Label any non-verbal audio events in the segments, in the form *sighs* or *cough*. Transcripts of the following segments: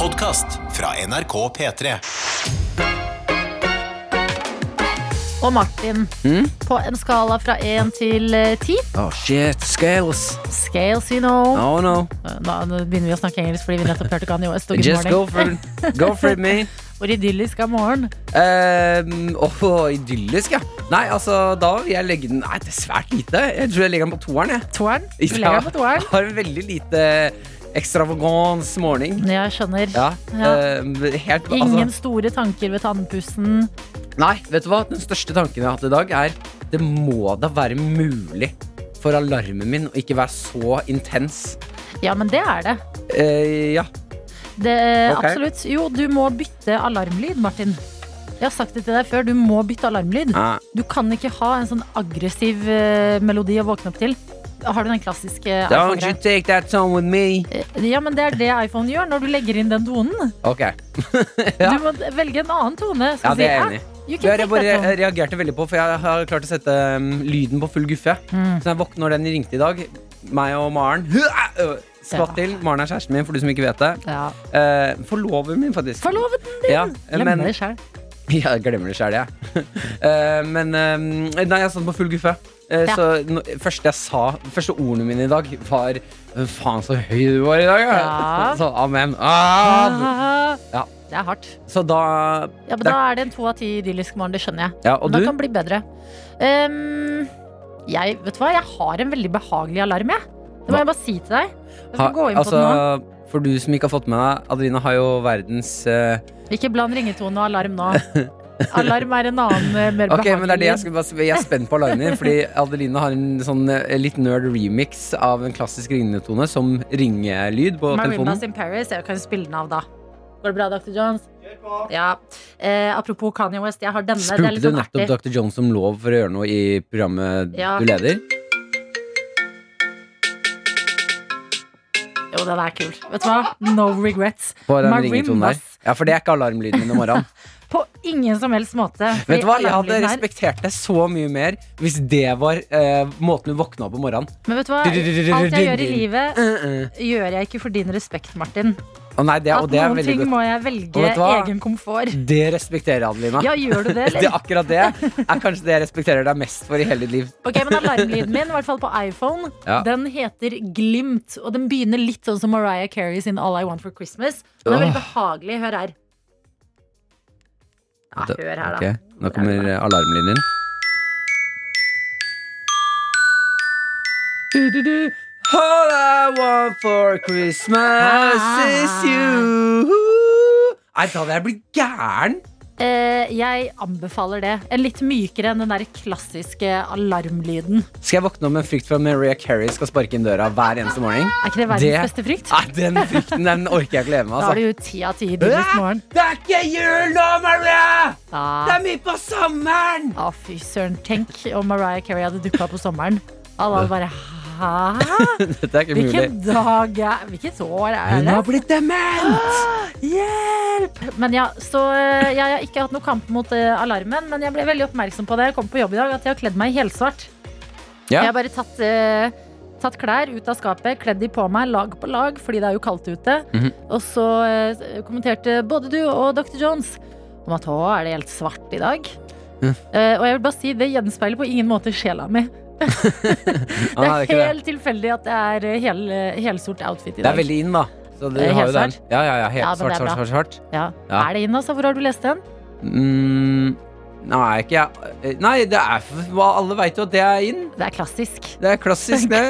podkast fra NRK P3. Og Martin, på en skala fra 1 til eh, 10 Oh shit, scales. Scales, you know Oh no. Nå, nå begynner vi å snakke engelsk fordi vi nettopp hørte Kanye West Just go for. Go for it, man. *laughs* Hvor idyllisk er morgen? Um, oh, idyllisk, ja. Nei, altså, da vil jeg legge den Nei, det er svært lite. Jeg tror jeg legger den på toeren, jeg. Toeren? Du legger den på toeren? *laughs* Har en veldig lite extravagance morning. Jeg skjønner. Ja. Ja. um, helt, Ingen altså, store tanker ved tannpussen. nei, vet du hva? Den største tanken jeg har hatt i dag, er det må da være mulig for alarmen min å ikke være så intens. Ja, men det er det. Eh, ja. det okay. Absolutt. Jo, du må bytte alarmlyd, Martin. Jeg har sagt det til deg før. Du må bytte alarmlyd. Ah, Du kan ikke ha en sånn aggressiv eh, melodi å våkne opp til. Har du den klassiske Don't you iPhone-greia? take that tone with me. Eh, Ja, men det er det iPhone gjør når du legger inn den tonen. Ok. Ja. *laughs* Du må velge en annen tone. Ja, det er jeg enig i. «Ah, jeg bare reagerte veldig på, for jeg har klart å sette um, lyden på full guffe. Mm. Så jeg våkner når den ringte i dag. Meg og Maren *laughs* skvatt til. Maren er kjæresten min, for du som ikke vet det. Ja. Uh, Forloveren min, faktisk. Forloveden din! Ja, Glemmer men, det selv *laughs* ja, jeg glemmer det sjæl, jeg. Eh, men uh, Nei, jeg satt på full guffe. Eh, Ja. Så no, første jeg sa Første ordene mine i dag var Faen, så høy du var i dag! Ja. Ja. Så amen. Ah! Ja. Det er hardt. Så da Ja, men Det- Da er det en to av ti idyllisk morgen, det skjønner jeg. Ja, og Men det kan bli bedre. Um, jeg, vet du hva, jeg har en veldig behagelig alarm, jeg. Det må Hva? jeg bare si til deg. Jeg skal Ha, gå inn på altså, den nå. for du som ikke har fått med deg, Adelina har jo verdens uh... Ikke bland ringetone og alarm nå. *laughs* Alarm er en annen, mer okay, Ok, men det er det jeg, skulle jeg er spent på alarmen din, *laughs* fordi Adelina har en sånn eh, litt nerd remix av en klassisk ringetone som ringelyd på Marimbas telefonen. in Paris. Jeg kan spille den av, da. Går det bra, Dr. Jones? Ja. Eh, apropos Kanye West, jeg har denne. det er Spurte litt du sånn nettopp artig. Dr. Jones om lov for å gjøre noe i programmet Ja. du leder? Jo, den er kul. Vet du hva? No regrets. På den ringetonen der? Marimbas. Ja, for det er ikke alarmlyden min om morgenen. *laughs* På ingen som helst måte. Vet du hva, Jeg hadde respektert deg så mye mer hvis det var eh, måten du våkna opp om morgenen. Men vet du hva? Alt jeg gjør i livet, gjør jeg ikke for din respekt, Martin. Å nei, det, og At det er noen veldig ting godt. må jeg Og velge vet du hva? egen komfort. Det respekterer jeg, Adelina. Ja, gjør du det, *laughs* Det, eller? akkurat det er kanskje det jeg respekterer deg mest for i hele ditt liv. Ok, men Alarmlyden min, i hvert fall på iPhone, Ja. den heter Glimt. Og den begynner litt sånn som Mariah Carey sin All I Want for Christmas. Den er veldig behagelig. Hør her. Ja, hør her, da. Okay. Nå kommer alarmlinjen. All I want for Christmas is you. Nei, da hadde jeg blitt gæren. Eh, jeg anbefaler det. En litt mykere enn den der klassiske alarmlyden. Skal jeg våkne opp med en frykt for at Maria Carey skal sparke inn døra hver eneste morgen? Er ikke det verdens Det- beste frykt? Nei, Den frykten den orker jeg ikke leve med. Da er det jo ti av ti i morgen. Det er ikke jul nå, Maria! Det er midt på sommeren! Å, fy søren. Tenk om Mariah Carey hadde dukka opp på sommeren. Alle hadde bare? *laughs* Dette er ikke mulig. Hvilken dag er Hvilket år er Hun det? har blitt dement! *gasps* Hjelp! Men ja, så eh, jeg har ikke hatt noe kamp mot eh, alarmen, men jeg ble veldig oppmerksom på det jeg kom på jobb i dag, at jeg har kledd meg i helsvart. Ja. Jeg har bare tatt, eh, tatt klær ut av skapet, kledd de på meg lag på lag, fordi det er jo kaldt ute. Mhm. Og så eh, kommenterte både du og Dr. Jones om at å, er det helt svart i dag? Mm. Uh, og jeg vil bare si, det gjenspeiler på ingen måte sjela mi. *laughs* Det er helt tilfeldig at det er eh, hel, helsort outfit i dag. Det er veldig inn, da. Så du Eh, har jo den. Ja, ja, ja. Helt Ja, svart, er svart, svart, svart. Ja. Ja. Er det inn, altså? Hvor har du lest den? Mm, nei, ikke jeg. Nei, det er Alle veit jo at det er inn. Det er klassisk. Det er klassisk, *laughs* det.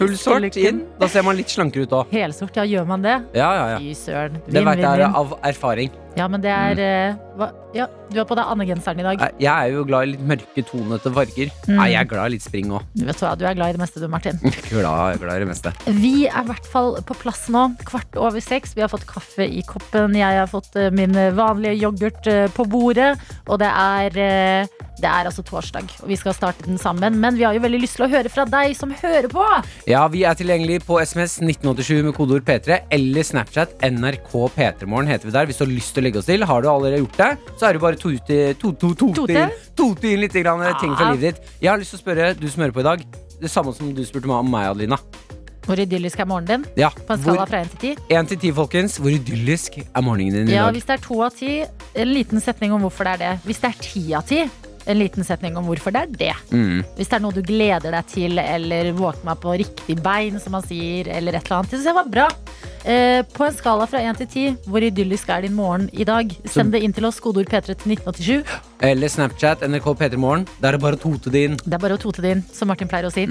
Full sort inn. Da ser man litt slankere ut òg. Helsort, ja, gjør man det? Ja, ja, ja. Fy søren. Det veit jeg av erfaring. Ja, men det er mm. hva? Ja, du har på deg andegenseren i dag. Jeg er jo glad i litt mørke tonete farger. Mm. Nei, jeg er glad i litt spring òg. Du vet hva, du er glad i det meste du, Martin. *laughs* Glad, glad i det meste. Vi er i hvert fall på plass nå. Kvart over seks. Vi har fått kaffe i koppen. Jeg har fått eh, min vanlige yoghurt eh, på bordet. Og det er, eh, det er altså torsdag, og vi skal starte den sammen. Men vi har jo veldig lyst til å høre fra deg som hører på. Ja, vi er tilgjengelig på SMS 1987 med kodeord P3 eller Snapchat NRK P3morgen heter vi der. Hvis du har lyst til å legge oss til, har du allerede gjort det, så er det bare to to, to, to, to, Tote? tote inn litt grann, ting fra livet ditt. Jeg har lyst til å spørre du som hører på i dag, det samme som du spurte meg om meg, Adelina. Hvor idyllisk er morgenen din? Ja, På en skala fra 1 til 10? 1 til 10, folkens. Hvor idyllisk er morgenen din i Ja, dag? hvis det er 2 av 10, en liten setning om hvorfor det er det. Hvis det er 10 av ti, en liten setning om hvorfor det er det. Mm. Hvis det er noe du gleder deg til, eller våkner meg på riktig bein, som man sier, eller et eller annet. Det synes jeg var bra. Eh, på en skala fra 1 til 10, hvor idyllisk er din morgen i dag? Send det inn til oss, kodeord P3 til 1987. Eller Snapchat, NRK P3 Morgen. Da er det bare å tote det inn. Det er bare å tote det inn, som Martin pleier å si.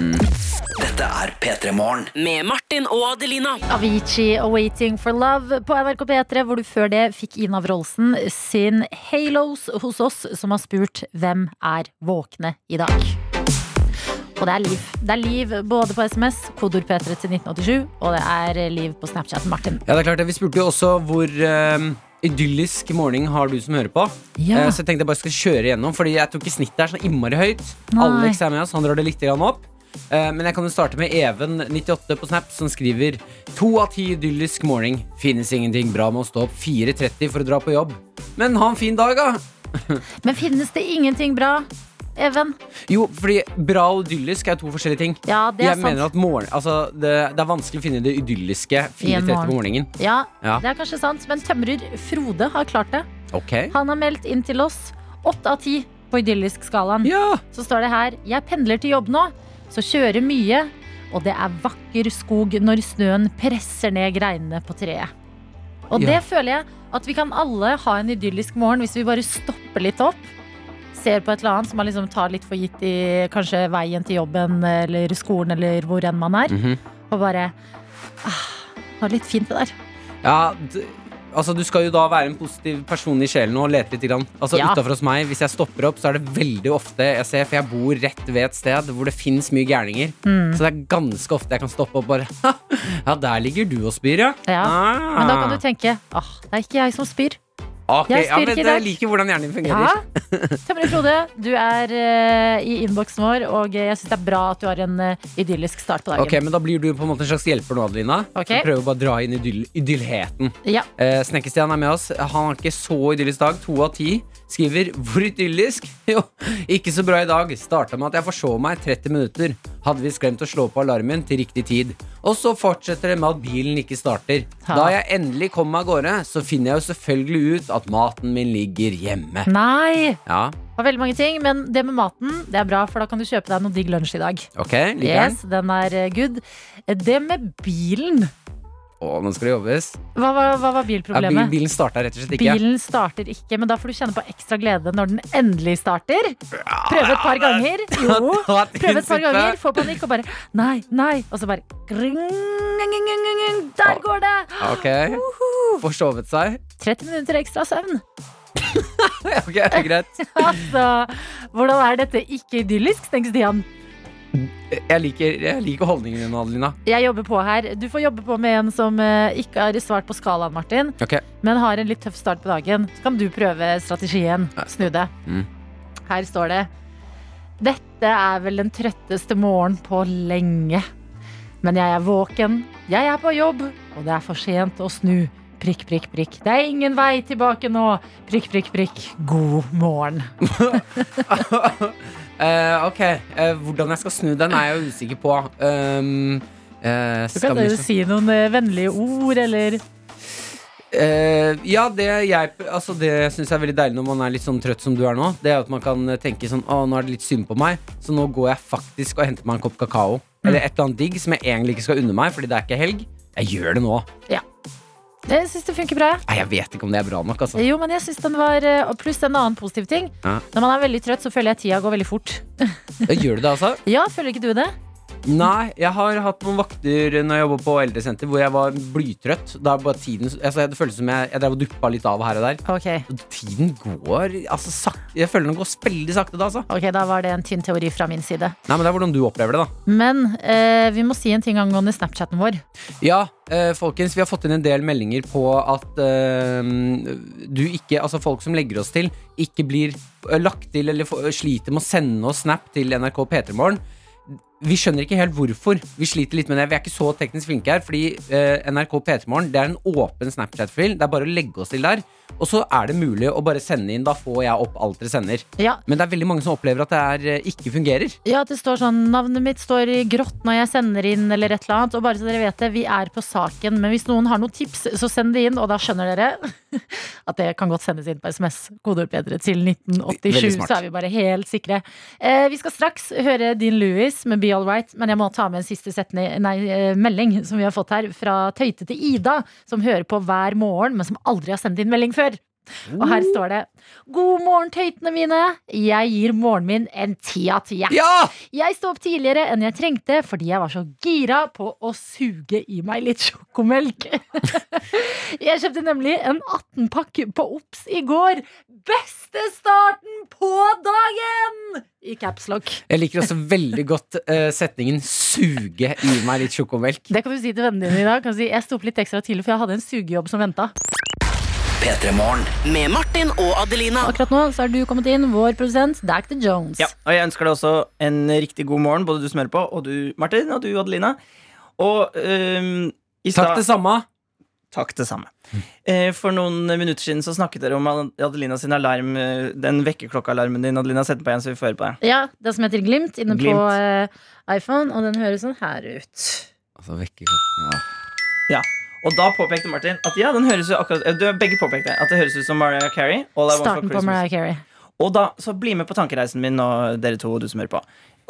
Dette er P3 Morgen. Med Martin og Adelina. Avicii og 'Waiting for Love' på NRK P3, hvor du før det fikk Ina Wroldsen sin 'Halos' hos oss, som har spurt 'Hvem er våkne i dag?' Og det er liv. Det er liv både på SMS, kodord P3 til 1987, og det er liv på Snapchat. Martin. Ja, det er klart det. Vi spurte jo også hvor eh, idyllisk morgen har du som hører på. Ja. Eh, så jeg tenkte jeg bare skal kjøre igjennom, Fordi jeg tror ikke snittet er så innmari høyt. Nei. Alex er med oss, han drar det litt opp. Eh, men jeg kan jo starte med Even98 på Snap, som skriver To av ti idyllisk morgen. Finnes ingenting bra med å stå opp 4.30 for å dra på jobb. Men ha en fin dag, da! *laughs* Men finnes det ingenting bra, Even? Jo, fordi bra og idyllisk er to forskjellige ting. Ja, det er jeg sant. mener at morgen, altså, det, det er vanskelig å finne det idylliske I en 4.30 på morgenen. Ja, Ja. det er kanskje sant, men tømrer Frode har klart det. Okay. Han har meldt inn til oss åtte av ti på idyllisk-skalaen. Ja! Så står det her Jeg pendler til jobb nå, så kjører mye. Og det er vakker skog når snøen presser ned greinene på treet. Og Ja. det føler jeg at vi kan alle ha en idyllisk morgen hvis vi bare stopper litt opp. Ser på et eller annet som man liksom tar litt for gitt i kanskje veien til jobben eller skolen eller hvor enn man er. Mhm. Og bare ah, Det var litt fint, det der. Ja, d altså Du skal jo da være en positiv person i sjelen og lete litt. Grann. Altså Ja. Hos meg, Hvis jeg stopper opp, så er det veldig ofte jeg ser, for jeg bor rett ved et sted hvor det fins mye gærninger. Mm. Så det er ganske ofte jeg kan stoppe opp bare *laughs* Ja, der ligger du og spyr, ja. Ja. Ah. Men da kan du tenke Åh, det er ikke jeg som spyr. Ok, Jeg ja, men Jeg liker hvordan hjernen din fungerer. Ja. Tømrer Frode, du er uh, i innboksen vår, og jeg syns det er bra at du har en uh, idyllisk start på dagen. Ok, men Da blir du på en måte en slags hjelper nå, Adelina. Ok. Så Prøver bare å dra inn idyll idyllheten. Ja. Uh, Snekker-Stian er med oss. Han har ikke så idyllisk dag. To av ti. Skriver 'hvor idyllisk'? *laughs* Jo, ikke så bra i dag. Starta med at jeg forså meg 30 minutter. Hadde glemt å slå på alarmen til riktig tid. Og så fortsetter det med at bilen ikke starter. Ha. Da jeg endelig kom meg av gårde, så finner jeg jo selvfølgelig ut at maten min ligger hjemme. Nei! Ja, Det var veldig mange ting, men det med maten det er bra, for da kan du kjøpe deg noe digg lunsj i dag. ok, liker. Yes, den er eh, good. Det med bilen Å, nå skal det jobbes. Hva var, hva var Ja, bilproblemet? bilen starta rett og slett ikke. Bilen starter ikke, men da får du kjenne på ekstra glede når den endelig starter. Prøve et par ganger. Jo. *laughs* Prøve et par ganger, få panikk og bare Nei, nei. Og så bare Der går det! Ok, Forsovet seg. 30 minutter ekstra søvn. *laughs* Ok, greit. *laughs* Altså, hvordan er dette ikke idyllisk, tenker Stian. Jeg liker, jeg liker holdningen din, Adelina. Jeg jobber på her. Du får jobbe på med en som eh, ikke har svart på skalaen, Martin, Okay. men har en litt tøff start på dagen. Så kan du prøve strategien. Snu det. Mm. Her står det Dette er vel den trøtteste morgen på lenge. Men jeg er våken, jeg er på jobb, og det er for sent å snu. Prikk, prikk, prikk. Det er ingen vei tilbake nå. Prikk, prikk, prikk. God morgen. *laughs* *laughs* Eh, ok, uh, hvordan jeg skal snu den er jeg jo usikker på. Um, eh, Du kan jo si noen vennlige ord, eller Eh, ja, det jeg altså Det syns jeg er veldig deilig når man er litt sånn trøtt som du er nå. Det er at man kan tenke sånn Å, nå er det litt synd på meg, så nå går jeg faktisk og henter meg en kopp kakao. Eller et eller annet digg som jeg egentlig ikke skal unne meg, fordi det er ikke helg. Jeg gjør det nå. Jeg syns det funker bra. Nei, jeg vet ikke om det er bra nok, altså. Jo, men jeg synes den var eh, og Pluss en annen positiv ting. Ja. Når man er veldig trøtt, så føler jeg tida går veldig fort. Gjør du det, altså? *laughs* Ja, føler ikke du det? Nei, jeg har hatt noen vakter når jeg jobba på eldresenter hvor jeg var blytrøtt. Da bare tiden altså, Det føltes som jeg, jeg drev og duppa litt av her og der. Ok, Tiden går altså sakte Jeg føler den går veldig sakte da, altså. ok, da var det en tynn teori fra min side. Nei, men det er hvordan du opplever det, da. Men eh, vi må si en ting angående Snapchatten vår. Ja, eh, folkens, vi har fått inn en del meldinger på at eh, du ikke Altså folk som legger oss til, ikke blir eh, lagt til eller sliter med å sende oss snap til NRK P3morgen. Vi skjønner ikke helt hvorfor. Vi sliter litt med det. Vi er ikke så teknisk flinke her, fordi eh, NRK P3morgen det er en åpen Snapchat-fil. Det er bare å legge oss til der. Og så er det mulig å bare sende inn. Da får jeg opp alt dere sender. Ja, Men det er veldig mange som opplever at det er, eh, ikke fungerer. ja, at det står sånn Navnet mitt står i grått når jeg sender inn, eller et eller annet. Og bare så dere vet det, vi er på saken. Men hvis noen har noen tips, så send det inn. Og da skjønner dere *laughs* at det kan godt sendes inn på SMS. Kodeord bedre til 1987, så er vi bare helt sikre. Eh, vi skal straks høre Dean Lewis med Be All Right, men jeg må ta med en siste setning, nei, eh, melding som vi har fått her fra tøytete Ida, som hører på hver morgen, men som aldri har sendt inn melding før. Og her står det God morgen, tøytene mine. Jeg gir morgenen min en ti av ti. Ja! Jeg sto opp tidligere enn jeg trengte fordi jeg var så gira på å suge i meg litt sjokomelk. *laughs* jeg kjøpte nemlig en 18-pakk på Ops i går. Beste starten på dagen! I capslock. Jeg liker også veldig godt uh, setningen 'suge i meg litt sjokomelk'. Det kan du si til vennene dine i dag. Kan du si, jeg sto opp litt ekstra tidlig, for jeg hadde en sugejobb som venta. P3 Morgen. Med Martin og Adelina. Akkurat nå så har du kommet inn, vår produsent Dactor Jones. Ja, og jeg ønsker deg også en riktig god morgen, både du som hører på, og du, Martin, og du, Adelina. Og øhm, i Takk det samme. Takk det samme. Eh, for noen minutter siden så snakket dere om Adelina sin alarm, eh, den vekkerklokkealarmen din. Adelina, sett den på igjen, så vi får høre på deg. Ja, det som heter Glimt inne Glimt. på eh, iPhone, og den høres sånn her ut. Altså, vekker ja. Og da påpekte Martin at ja, den høres jo akkurat du, Begge påpekte at det høres ut som Mariah Carey. All I Want for Starten på Christmas. Mariah Carey. Og da, så bli med på tankereisen min nå, dere to, og du som hører på.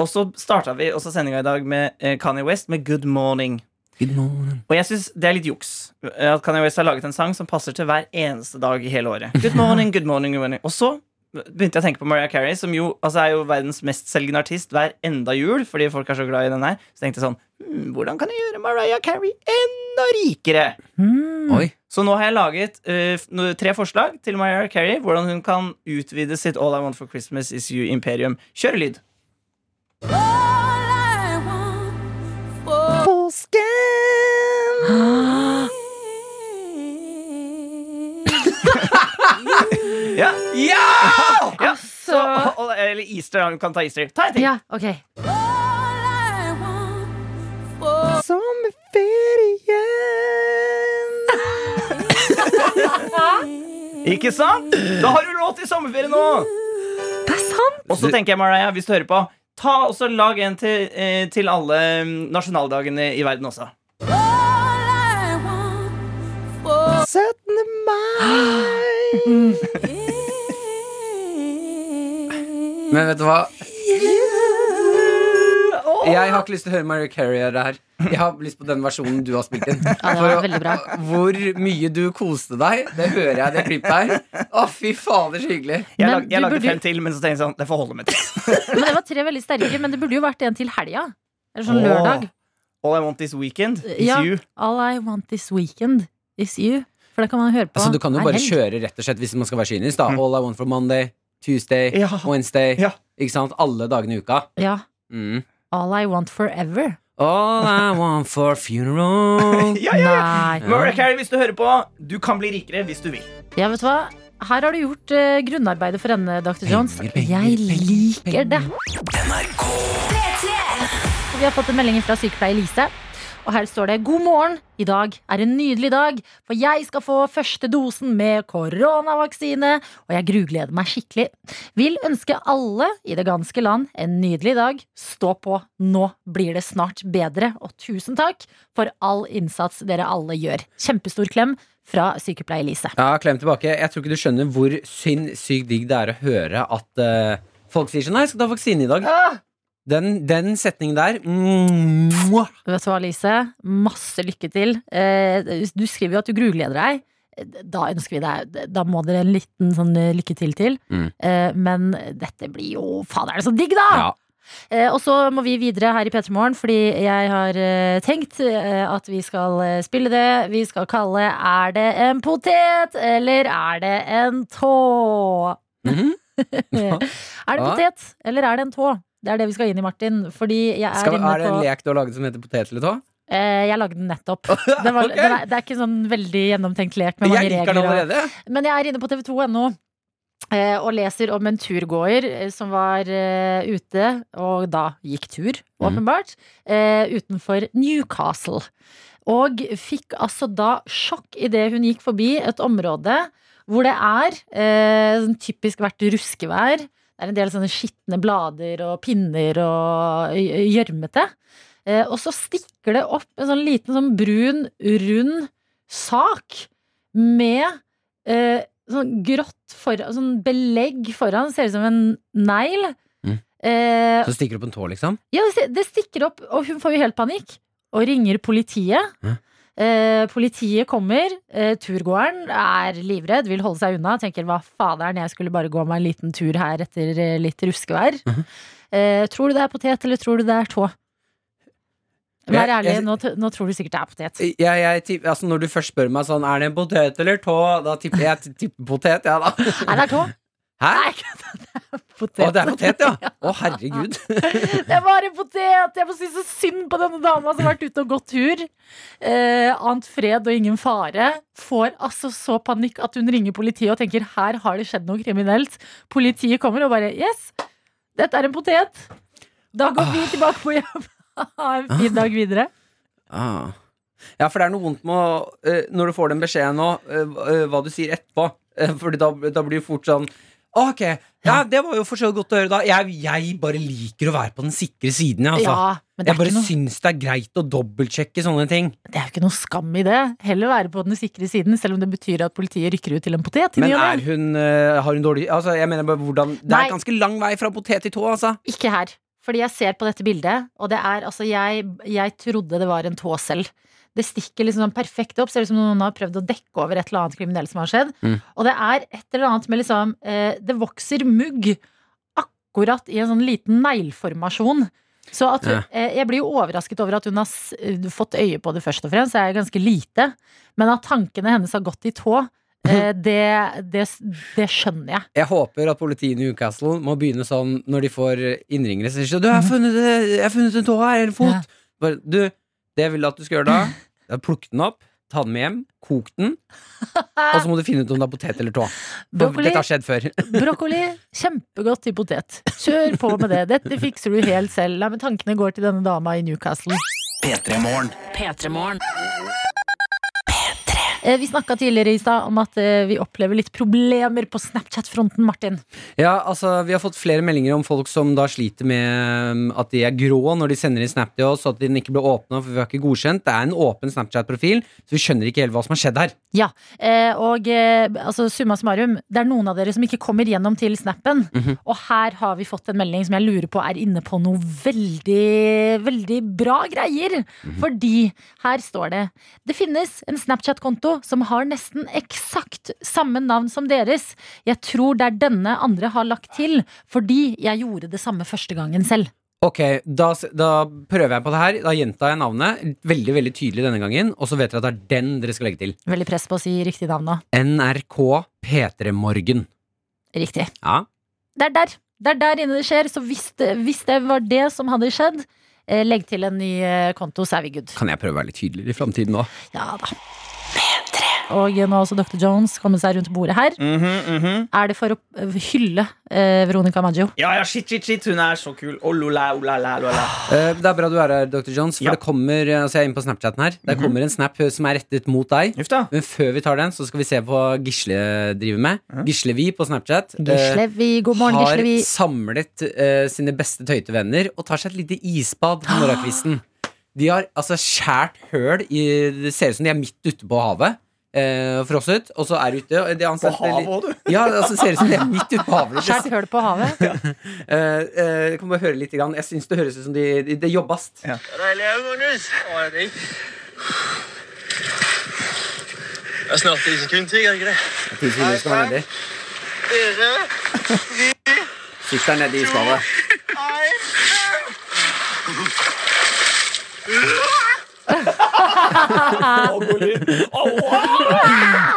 Og så starta vi også sendinga i dag med eh, Kanye West med Good Morning. Good morning. Og jeg syns det er litt juks eh, at Kanye West har laget en sang som passer til hver eneste dag i hele året. Good morning, good morning, good morning. Og så begynte jeg å tenke på Mariah Carey, som jo altså er jo verdens mestselgende artist hver enda jul, fordi folk er så glad i den her. Så tenkte jeg sånn hm, Hvordan kan jeg gjøre Mariah Carey enda rikere? Mm. Oi. Så nå har jeg laget uh, tre forslag til Mariah Carey. Hvordan hun kan utvide sitt All I Want for Christmas Is You Imperium. Kjør lyd. Ja! ja! Så, og- eller Easter. Du kan ta Easter. Ta en ting. Ja, ok. *laughs* Ikke sant? Da har du råd til sommerferie nå! Det er sant! Og så tenker jeg, Mariah, hvis du hører på, ta også lag en til, eh, til alle mm, nasjonaldagene i verden også. 17. *gasps* mai *gasps* Men vet du hva? Jeg har ikke lyst til å høre Mariah Carey gjøre det her. Jeg har lyst på den versjonen du har spilt inn. Ja, det var veldig bra. Hvor mye du koste deg, det hører jeg i det klippet her. Å, fy fader, så hyggelig. Jeg, Men lag, jeg lagde burde- fem til, men så tenkte jeg sånn Det får holde med til. *laughs* Men det var tre veldig sterke, men det burde jo vært en til helga. Eller sånn lørdag. All I want this weekend is Ja. you. All I want this weekend is you. For det kan man høre på. Altså, du kan jo bare kjøre rett og slett hvis man skal være kynisk. da All I want for Monday, Tuesday, Ja. Wednesday. Ja. Ikke sant? Alle dagene i uka. Ja. Mm. All I want forever. All I want for funeral. *laughs* Ja, ja, ja. Mariah Carey, hvis du hører på, du kan bli rikere hvis du vil. Ja, vet du hva? Her har du gjort uh, grunnarbeidet for henne, Dr. Jones. Penger, penger, Jeg penger, liker det. NRK Vi har fått en melding fra sykepleier Lise. Og her står det God morgen. I dag er en nydelig dag, for jeg skal få første dosen med koronavaksine. Og jeg grugleder meg skikkelig. Vil ønske alle i det ganske land en nydelig dag. Stå på. Nå blir det snart bedre. Og tusen takk for all innsats dere alle gjør. Kjempestor klem fra sykepleier Lise. Ja, klem tilbake. Jeg tror ikke du skjønner hvor sinnssykt digg det er å høre at uh, folk sier sånn Nei, jeg skal ta vaksine i dag. Den, den setningen der mm. Vet du hva, Lise? Masse lykke til. Eh, Du skriver jo at du grugleder deg. Da ønsker vi deg Da må dere en liten sånn eh, lykke til til. Mm. Eh, Men dette blir jo Faen, er det så digg, da! Ja. Eh, Og så må vi videre her i P3 Morgen, fordi jeg har eh, tenkt eh, at vi skal eh, spille det vi skal kalle Er det en potet, eller er det en tå? Mhm. *laughs* Er det potet, eller er det en tå? Det er det vi skal inn i, Martin. Fordi jeg er Skal, inne er det en lek du har laget som heter potet eller tå? Eh, jeg lagde den nettopp. *laughs* Det, var, okay. den er, det er ikke sånn veldig gjennomtenkt lek med mange den regler. Og, men jeg er inne på tv2.no. eh, og leser om en turgåer eh, som var ute, og da gikk tur, åpenbart, mm. utenfor Newcastle. Og fikk altså da sjokk idet hun gikk forbi et område hvor det er eh, sånn typisk vært ruskevær. Det er en del sånne skitne blader og pinner og gjørmete. Eh, og så stikker det opp en sånn liten sånn brun, rund sak med eh, sånn grått foran, sånn belegg foran. Ser ut som en negl. Mm. Eh, Så stikker det opp en tå, liksom? ja, det, stikker opp, og hun får jo helt panikk. Og ringer politiet. Ja. Eh, politiet kommer. Eh, turgåeren er livredd, vil holde seg unna. Tenker hva faderen, jeg skulle bare gå meg en liten tur her etter eh, litt ruskevær. Mhm. eh, tror du det er potet, eller tror du det er tå? Vær Jeg- ærlig, jeg- nå, nå tror du sikkert det er potet. Jeg, jeg, altså når du først spør meg sånn Er det en potet eller tå, da tipper jeg tipper potet, ja da. Nei, det er tå. Hæ? Nei, det er potet. Å, det er potet, ja! Å, herregud. *laughs* Det var en potet! Jeg må si så synd på denne dama som har vært ute og gått tur. Eh, ant fred og ingen fare. Får altså så panikk at hun ringer politiet og tenker her har det skjedd noe kriminelt. Politiet kommer og bare yes, dette er en potet. Da går vi tilbake på jobb. *laughs* Ha en fin dag videre. Ah. Ja, for det er noe vondt med å eh, Når du får den beskjeden nå, eh, hva- eh, du sier etterpå. Fordi da, da blir det fort sånn Ok, ja, det var jo for så vidt godt å høre, da. Jeg, jeg bare liker å være på den sikre siden, jeg, altså. Ja, men det jeg er, bare noe, syns det er greit å dobbeltsjekke sånne ting. det er jo ikke noe skam i det. Heller være på den sikre siden, selv om det betyr at politiet rykker ut til en potet. Men er hun eh, Har hun dårlig Altså, jeg mener bare hvordan Det Nei. er ganske lang vei fra potet til tå, altså. Ikke her. Fordi jeg ser på dette bildet, og det er altså Jeg, jeg trodde det var en tå selv. Det stikker liksom sånn perfekt opp. Ser ut som noen har prøvd å dekke over et eller annet kriminelt som har skjedd. Mm. Og det er et eller annet med liksom eh, Det vokser mugg akkurat i en sånn liten negleformasjon. Så at Ja. eh, Jeg blir jo overrasket over at hun har eh, fått øye på det først og fremst. Det er ganske lite. Men at tankene hennes har gått i tå, eh, det, det, det skjønner jeg. Jeg håper at politiet i Newcastle må begynne sånn når de får innringere. Så sier du, jeg har funnet, jeg har funnet en tå her, en fot. Ja. Bare, du, det jeg vil at du skal gjøre da, *laughs* er å plukke den opp, ta den med hjem, kok den, og så må du finne ut om det er potet eller tå. Dette har skjedd før. *laughs* Brokkoli, kjempegodt i potet. Kjør på med det. Dette fikser du helt selv. Nei, men tankene går til denne dama i Newcastle. P3 Morgen. P3morgen. Eh, Vi snakka tidligere i stad om at eh, vi opplever litt problemer på Snapchat-fronten, Martin. Ja, altså Vi har fått flere meldinger om folk som da sliter med um, at de er grå når de sender inn Snap til oss, og at den ikke ble åpna, for vi har ikke godkjent. Det er en åpen Snapchat-profil, så vi skjønner ikke helt hva som har skjedd her. Ja, eh, og eh, altså, summa summarum, det er noen av dere som ikke kommer gjennom til snappen. Mhm. Og her har vi fått en melding som jeg lurer på er inne på noe veldig, veldig bra greier. Mhm. Fordi her står det Det finnes en Snapchat-konto som har nesten eksakt samme navn som deres. Jeg tror det er denne andre har lagt til, fordi jeg gjorde det samme første gangen selv. Ok, da, da prøver jeg på det her. Da gjentar jeg navnet veldig veldig tydelig denne gangen, og så vet dere at det er den dere skal legge til. Veldig press på å si riktig navn nå. NRK P3 Morgen. Riktig. Ja. Det er der. Det er der inne det skjer. Så hvis det, hvis det var det som hadde skjedd, eh, legg til en ny eh, konto, så er vi good. Kan jeg prøve å være litt tydeligere i framtiden òg? Ja da. Og nå har også Dr. Jones kommet seg rundt bordet her. Mhm, mhm. Er det for å eh, hylle eh, Veronica Maggio? Ja, ja, shit, shit, shit. Hun er så kul. Oh, lula, lula, lula. lola. *sighs* Eh, det er bra du er her, Dr. Jones, for Ja. det kommer eh, Altså jeg er inne på Snapchaten her. Det kommer en snap eh, som er rettet mot deg. Ufta. Men før vi tar den, så skal vi se på hva Gisle driver med. Gislevi på Snapchat. Gisle Gislevi, god morgen, har Gislevi. samlet eh, sine beste tøytevenner og tar seg et lite isbad på morgenkvisten. De har altså skjært høl i Det ser ut som de er midt ute på havet. Eh, frosset, og så er du ute. og De På havet òg, du. Ja, altså, det ser ut som det er midt ute på havet. Skjært høl på havet. *laughs* Eh, eh, jeg kan bare høre litt. Grann. Jeg syns det høres ut som de, de, det jobbes. Ja. Deilig òg, Magnus. Å, det er. Det er snart ti sekunder til, er det ikke det? Skal være nedi. Fire, Sitt der nedi i isbadet. *laughs*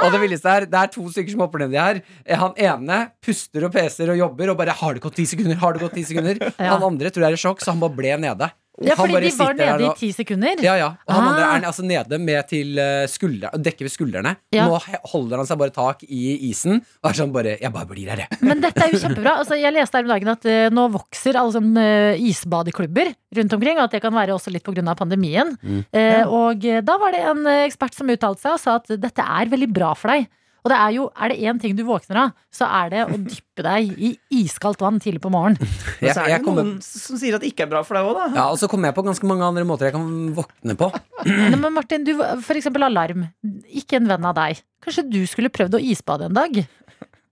Og det villeste er, det er to stykker som hopper nedi her. Han ene puster og peser og jobber og bare 'Har det gått ti sekunder?' har det gått ti sekunder. Han andre tror jeg er i sjokk, så han bare ble nede. Ja, fordi de var nede i ti sekunder. Ja, ja. Og han andre Ah. er altså nede med til eh, skulder, dekker ved skuldrene. Ja. Nå holder han seg bare tak i isen og er sånn bare Jeg bare blir her, jeg. *laughs* Men dette er jo kjempebra. Altså, jeg leste her om dagen at uh, nå vokser alle sånn uh, isbadeklubber rundt omkring. Og at det kan være også litt pga. pandemien. Mm. Eh, og eh, da var det en ekspert som uttalte seg og sa at dette er veldig bra for deg. Og det er jo, er det én ting du våkner av, så er det å dyppe deg i iskaldt vann tidlig på morgenen. *laughs* Og så er jeg det kommer, noen som sier at det ikke er bra for deg òg, da. ja, og så kommer jeg på ganske mange andre måter jeg kan våkne på. Nei, Men Martin, du, for eksempel alarm. Ikke en venn av deg. Kanskje du skulle prøvd å isbade en dag?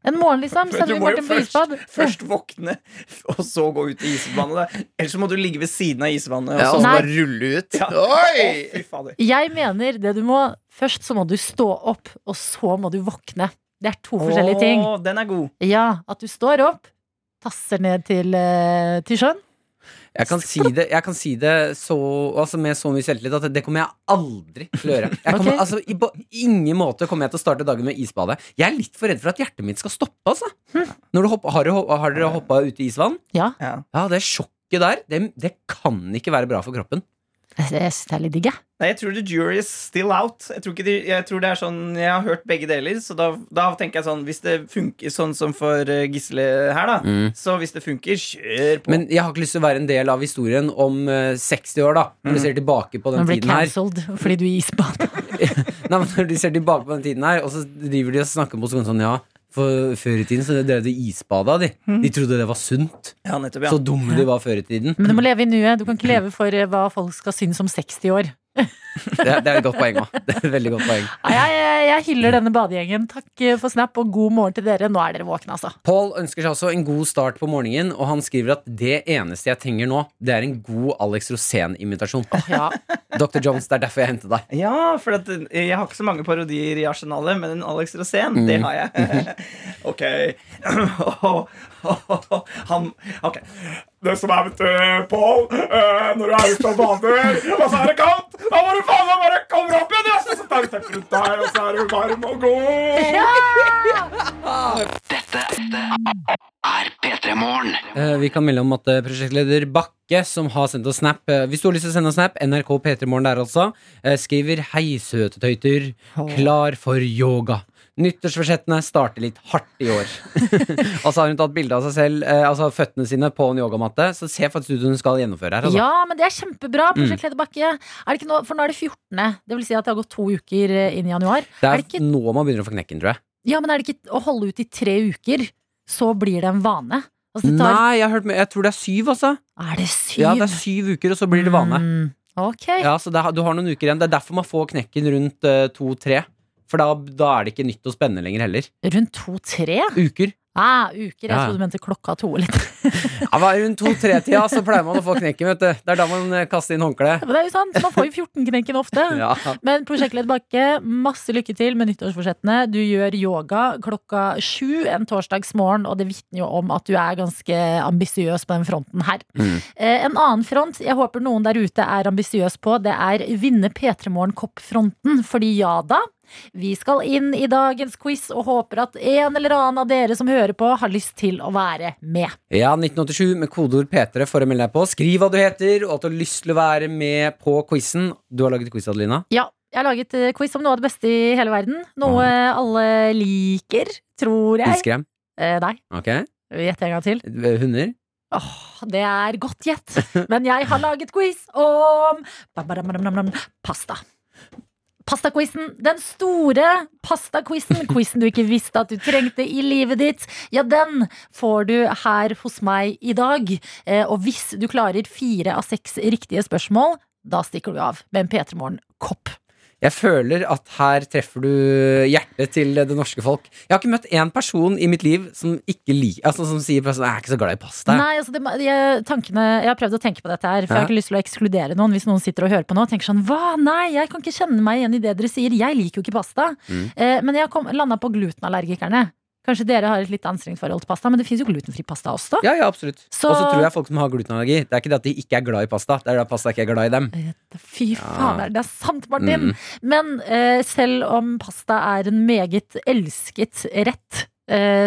En morgen, liksom. Sender du vi må jo Martin på først, isbad. først våkne, og så gå ut i isvannet. Ellers må du ligge ved siden av isvannet. Ja, Og så bare rulle ut. Ja. Oi! Jeg mener det du må Først så må du stå opp, og så må du våkne. Det er to forskjellige ting. Den er god. Ja, at du står opp, tasser ned til, eh, til sjøen. Jeg kan si det, jeg kan si det så, altså med så mye selvtillit at det kommer jeg aldri til å gjøre. *laughs* Jeg kommer, okay. altså, i, på ingen måte kommer jeg til å starte dagen med isbade. Jeg er litt for redd for at hjertet mitt skal stoppe. Altså. Når du hopper, har, du, har dere hoppa ut i isvann? Ja, Ja. Ja, det sjokket der, det, det kan ikke være bra for kroppen. Jeg syns det er litt digg, jeg. Nei, jeg tror the jury is still out. Jeg tror, ikke de, jeg tror det er sånn Jeg har hørt begge deler, så da, da tenker jeg sånn Hvis det funker sånn som for eh, Gisle her, da, så hvis det funker, kjør på. Men jeg har ikke lyst til å være en del av historien om eh, 60 år, da. Når du ser tilbake på den blir tiden her. cancelled fordi du isbader. *laughs* Nei, men når du ser tilbake på den tiden her, og så driver de og snakker på sånn sånn, ja. For før i tiden så drev de isbada, de. De trodde det var sunt. ja, nettopp, ja. Så dumme de var før i tiden. Men du må leve i nuet. Du kan ikke leve for eh, hva folk skal synes om 60 år. *laughs* Det, er- det er et godt poeng òg. Veldig godt poeng. Jeg, jeg, jeg hyller denne badegjengen. Takk eh, for snap og god morgen til dere. Nå er dere våkne, altså. Paul ønsker seg også en god start på morgenen, og han skriver at det eneste jeg trenger nå, det er en god Alex Rosén-imitasjon. Ja. Dr. Jones, det er derfor jeg hentet deg. Ja, for at, eh, jeg har ikke så mange parodier i arsenalet, men en Alex Rosén, det har jeg. *laughs* ok. *laughs* Han Ok. Det som er, vet du, Pål, eh, når du er ute og bader, og så er det kaldt, da må du faen meg bare kommer opp igjen, så tar du teppet rundt deg, og så er du varm og god. Dette er P3 Morgen. Eh, Vi kan melde om at eh, prosjektleder Bakke, som har sendt oss snap eh, Hvis du har lyst til å sende oss snap, NRK P3morgen der altså, eh, skriver Hei, søte tøyter. Klar for yoga. Nyttårsforsettene starter litt hardt i år. *laughs* og så har hun tatt bilde av seg selv, eh, altså føttene sine, på en yogamatte. Så det ser faktisk ut som hun skal gjennomføre her. Altså. ja, men det er kjempebra, Prosjekt Bakke. Er det ikke nå, for nå er det 14. Det vil si at det har gått to uker eh, inn i januar. Det Er er det ikke, nå man begynner å få knekken, tror jeg. ja, men er det ikke å holde ut i tre uker, så blir det en vane? Altså, tar, Nei, jeg, har hørt jeg tror det er syv, altså. Er det syv? Ja, det er syv uker, og så blir det vane. Mm, ok. Ja, så det, du har noen uker igjen. Det er derfor man får knekken rundt uh, to-tre. For da, da er det ikke nytt og spennende lenger heller. Rundt to-tre? Uker. Ah, uker. Jeg Ja, trodde du mente klokka to. Litt. *laughs* Ja, er Rundt to-tre-tida så pleier man å få knekken, vet du. Det er da man eh, kaster inn håndkleet. Det er jo sant, man får jo 14-knekken ofte. *laughs* Ja. Men prosjektleder Bakke, masse lykke til med nyttårsforsettene. Du gjør yoga klokka sju en torsdagsmorgen, og det vitner jo om at du er ganske ambisiøs på den fronten her. Mm. Eh, en annen front jeg håper noen der ute er ambisiøs på, det er vinne P3 Morgen-kopp-fronten. Fordi ja da. Vi skal inn i dagens quiz og håper at en eller annen av dere som hører på, har lyst til å være med. ja, 1987 med kodeord P3 for å melde deg på. Skriv hva du heter, og at du har lyst til å være med på quizen. Du har laget quiz, Adelina. Ja, jeg har laget eh, quiz om noe av det beste i hele verden. Noe alle liker, tror jeg. Iskrem. Eh, nei, Ok. gjett en gang til. Hunder. Åh, det er godt gjett. *laughs* Men jeg har laget quiz om pasta. Pastaquizen. Den store pastaquizen. Quizen du ikke visste at du trengte i livet ditt. Ja, den får du her hos meg i dag. Eh, Og hvis du klarer fire av seks riktige spørsmål, da stikker du av med en P3 Morgen-kopp. Jeg føler at her treffer du hjertet til det norske folk. Jeg har ikke møtt én person i mitt liv som ikke liker altså, Som sier sånn, 'jeg er ikke så glad i pasta'. Nei, altså det, jeg, tankene, jeg har prøvd å tenke på dette her, for jeg har ikke lyst til å ekskludere noen hvis noen sitter og hører på nå og tenker sånn Hva? Nei, jeg kan ikke kjenne meg igjen i det dere sier. Jeg liker jo ikke pasta. Mm. Eh, men jeg har landa på glutenallergikerne. Kanskje dere har et litt anstrengt forhold til pasta, men det fins jo glutenfri pasta også. Ja, ja, absolutt. Så- Og så tror jeg folk som har glutenallergi, det er ikke det at de ikke er glad i pasta, det er det at pasta ikke er glad i dem. Fy Fy ja. det er sant, Martin! Mm. Men eh, selv om pasta er en meget elsket rett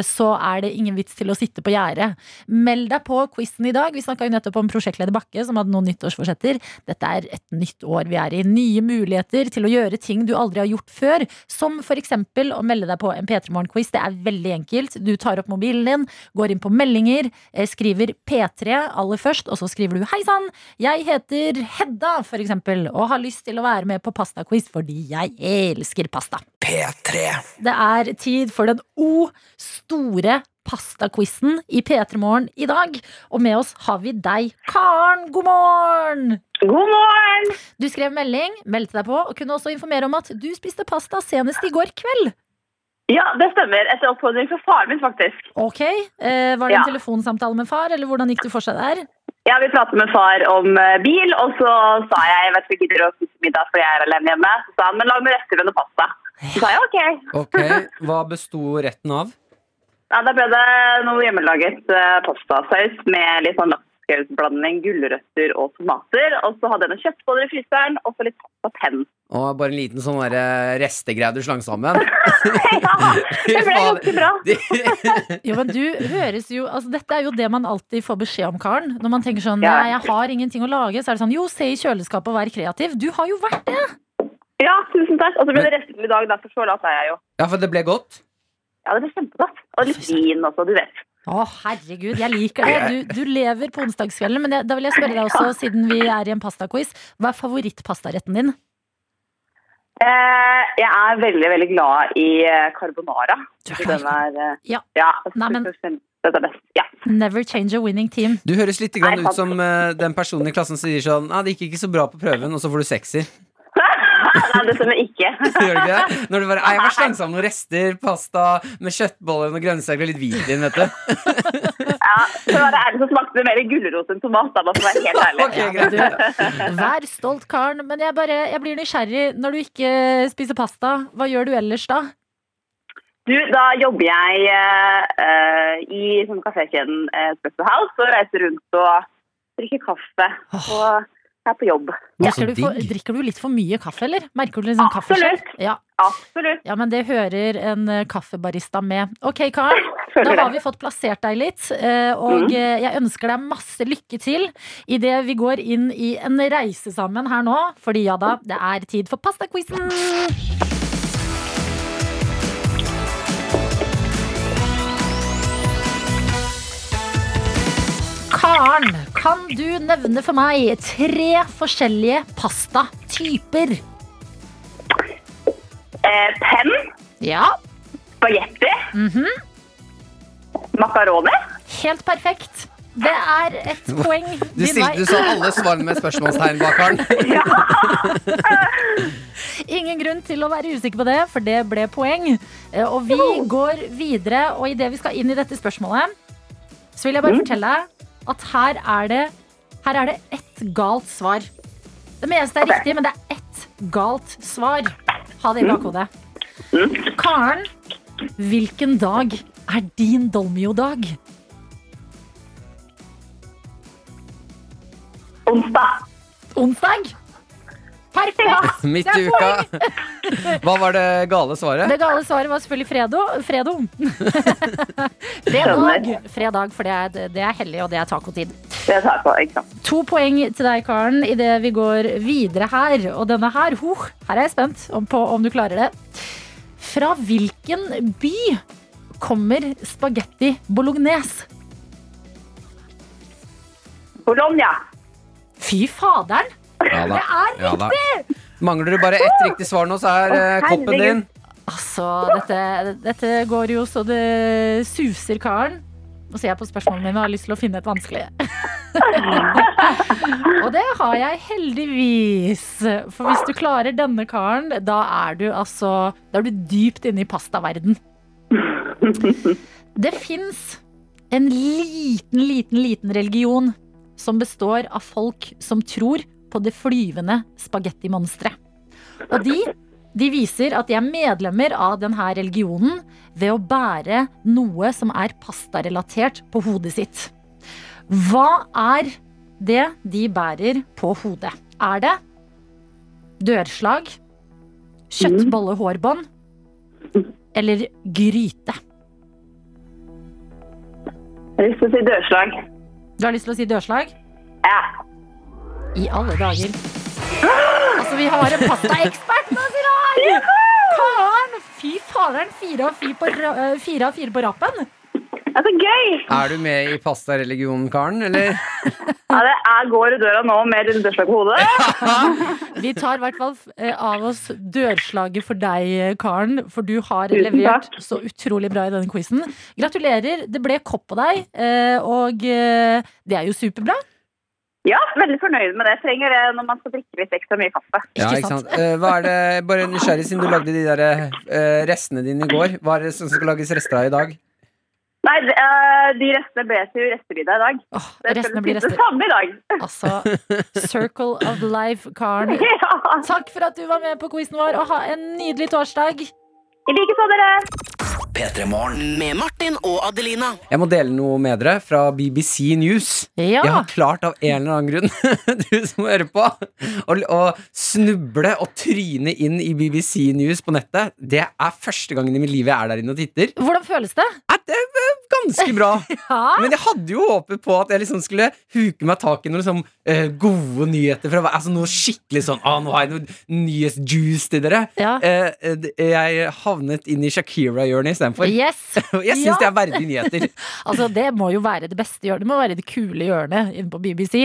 så er det ingen vits til å sitte på gjerdet. Meld deg på quizen i dag. Vi snakka nettopp om prosjektleder Bakke, som hadde noen nyttårsforsetter. Dette er et nytt år vi er i. Nye muligheter til å gjøre ting du aldri har gjort før. Som for eksempel å melde deg på en P3 Morgen-quiz. Det er veldig enkelt. Du tar opp mobilen din, går inn på meldinger, eh, skriver P3 aller først, og så skriver du hei sann, jeg heter Hedda, for eksempel, og har lyst til å være med på pastaquiz fordi jeg elsker pasta. P3. Det er tid for den O store pastaquizen i P3 Morgen i dag. Og med oss har vi deg, Karen. God morgen! God morgen! Du skrev melding, meldte deg på, og kunne også informere om at du spiste pasta senest i går kveld. Ja, det stemmer. Etter oppfordring fra faren min, faktisk. Ok, eh, Var det en Ja. telefonsamtale med far, eller hvordan gikk det for seg der? Ja, Vi pratet med far om eh, bil, og så sa jeg jeg vet ikke gidder å spise middag fordi jeg er alene hjemme. Så sa han men lag med rester og pasta. Så sa jeg ok. Ok, Hva besto retten av? Ja, Da ble det noe hjemmelaget eh, pastasaus med litt sånn lapskausblanding, gulrøtter og tomater. Og så hadde jeg noen kjøttboller i fryseren, og så litt pasta penn. Og bare en liten sånn der restegreie du slang sammen. *laughs* ja, det ble ganske bra. *laughs* Jo, men du høres jo altså Dette er jo det man alltid får beskjed om, Karen. Når man tenker sånn Nei, jeg har ingenting å lage, så er det sånn Jo, se i kjøleskapet og vær kreativ. Du har jo vært det! Ja, tusen takk. Og så ble det rester i dag, derfor så lat er jeg jo. Ja, for det ble godt? Ja, det ble kjempegodt. Og litt vin også, du vet. Å, herregud, jeg liker det. Du, du lever på onsdagskvelden. Men jeg, da vil jeg spørre deg også, *laughs* siden vi er i en pastaquiz, hva er favorittpastaretten din? Eh, jeg er veldig, veldig glad i eh, carbonara. Den er, eh, Ja. ja Nei, men- det er best. Ja. Never change a winning team. Du høres litt grann Nei, ut som eh, den personen i klassen som sier sånn ah, 'Det gikk ikke så bra på prøven', og så får du sekser. Nei, det stemmer ikke. *laughs* Gjør det ikke det? Når du bare, «Nei, jeg har slengt sammen noen rester, pasta med kjøttboller og grønnsaker og litt hvitvin, vet du. *laughs* Ja, for å være ærlig så smakte det mer gulrot enn tomat. Da, bare for å være helt ærlig. *laughs* okay, greit. Vær stolt, Karen. Men jeg, bare, jeg blir nysgjerrig. Når du ikke spiser pasta, hva gjør du ellers da? Du, da jobber jeg eh, eh, i sånn kafékjeden uh, Special House og reiser rundt og drikker kaffe. Og er på jobb. Drikker du, for, drikker du litt for mye kaffe, eller? Merker du litt sånn kaffeskjell? Absolutt. Ja. Absolutt. ja, men det hører en eh, kaffebarista med. Ok, Karen. *laughs* Da har vi fått plassert deg litt, eh, og Mm. eh, jeg ønsker deg masse lykke til idet vi går inn i en reise sammen her nå. Fordi ja da, det er tid for pastaquizen! Karen, kan du nevne for meg tre forskjellige pastatyper? Eh, penn, Ja, spagetti, -hmm. makaroni. helt perfekt. Det er et poeng Du, stilte, du sa alle svarene med spørsmålstegn bak, Karen. *laughs* Ingen grunn til å være usikker på det, for det ble poeng. Eh, Og vi går videre, og idet vi skal inn i dette spørsmålet, så vil jeg bare fortelle at her er det Her er det ett galt svar. Det meste er riktig, men det er ett galt svar. Ha det i bakhodet. Karen, hvilken dag er din Dolmio-dag? Onsdag. Onsdag? Perfekt! *laughs* Midt i uka. *laughs* Hva var det gale svaret? Det gale svaret var selvfølgelig fredo. Fredo. *laughs* Fredag. Fredag, for det er, det er hellig, og det er tacotid. Det tar jeg ikke sant. To poeng til deg, Karen, idet vi går videre her. Og denne her, ho, her er jeg spent om, på om du klarer det. Fra hvilken by kommer spagetti bolognese? Bologna. Fy faderen! Ja da. Det er Ja da. Mangler du bare ett riktig svar nå, så er eh, koppen din. Altså, dette, dette går jo så det suser, Karen. Nå ser jeg på spørsmålene mine og har lyst til å finne et vanskelig. *laughs* og det har jeg heldigvis. For hvis du klarer denne karen, da er du altså Da er du dypt inne i pastaverden. Det fins en liten, liten, liten religion som består av folk som tror på det flyvende spagettimonsteret. Og de de viser at de er medlemmer av denne religionen ved å bære noe som er pastarelatert på hodet sitt. Hva er det de bærer på hodet? Er det dørslag, kjøttbollehårbånd eller gryte? Jeg har lyst til å si dørslag. Du har lyst til å si dørslag? Ja. I alle dager. Altså, vi har en pastaekspert nå, i! Karen! Fy faderen, fire av fire eh, fire av fire på rappen. Det er så gøy! Er du med i pastareligionen, Karen? Eller? *laughs* Ja, det er går i døra nå med et dørslag på hodet. *laughs* Vi tar i hvert fall eh, av oss dørslaget for deg, Karen. For du har Tusen levert takk. så utrolig bra i denne quizen. Gratulerer. Det ble kopp på deg, eh, og det er jo superbra. Ja, veldig fornøyd med det. Trenger det når man skal drikke litt ekstra mye kaffe. Ja, Ikke sant? Eh, hva er det, bare nysgjerrig, siden du lagde de der eh, restene dine i går. Hva er det som skal lages rester av i dag? Nei, eh, de restene ble til restemiddag i dag. Åh, Det restene blir rester. samme i dag. Altså, circle of life, Karen. *laughs* Ja. Takk for at du var med på quizen vår, og ha en nydelig torsdag. I like så, dere. P3 Morgen. Med Martin og Adelina. Jeg må dele noe med dere fra BBC News. Jeg har klart av en eller annen grunn, *laughs* du som hører på, å, å snuble og tryne inn i BBC News på nettet. Det er første gangen i mitt liv jeg er der inne og titter. Hvordan føles det? At det er ganske bra. *laughs* Ja. Men jeg hadde jo håpet på at jeg liksom skulle huke meg tak i noen liksom, uh, gode nyheter. Fra, altså Noe skikkelig sånn ah, Nå har jeg noe nyhetsjuice til dere. Ja. Eh, eh, jeg havnet inn i Shakira-hjørnet istedenfor. Yes. *laughs* Jeg syns Ja. det er verdige nyheter. *laughs* Altså, det må jo være det beste hjørnet. Det må være det kule hjørnet inne på BBC.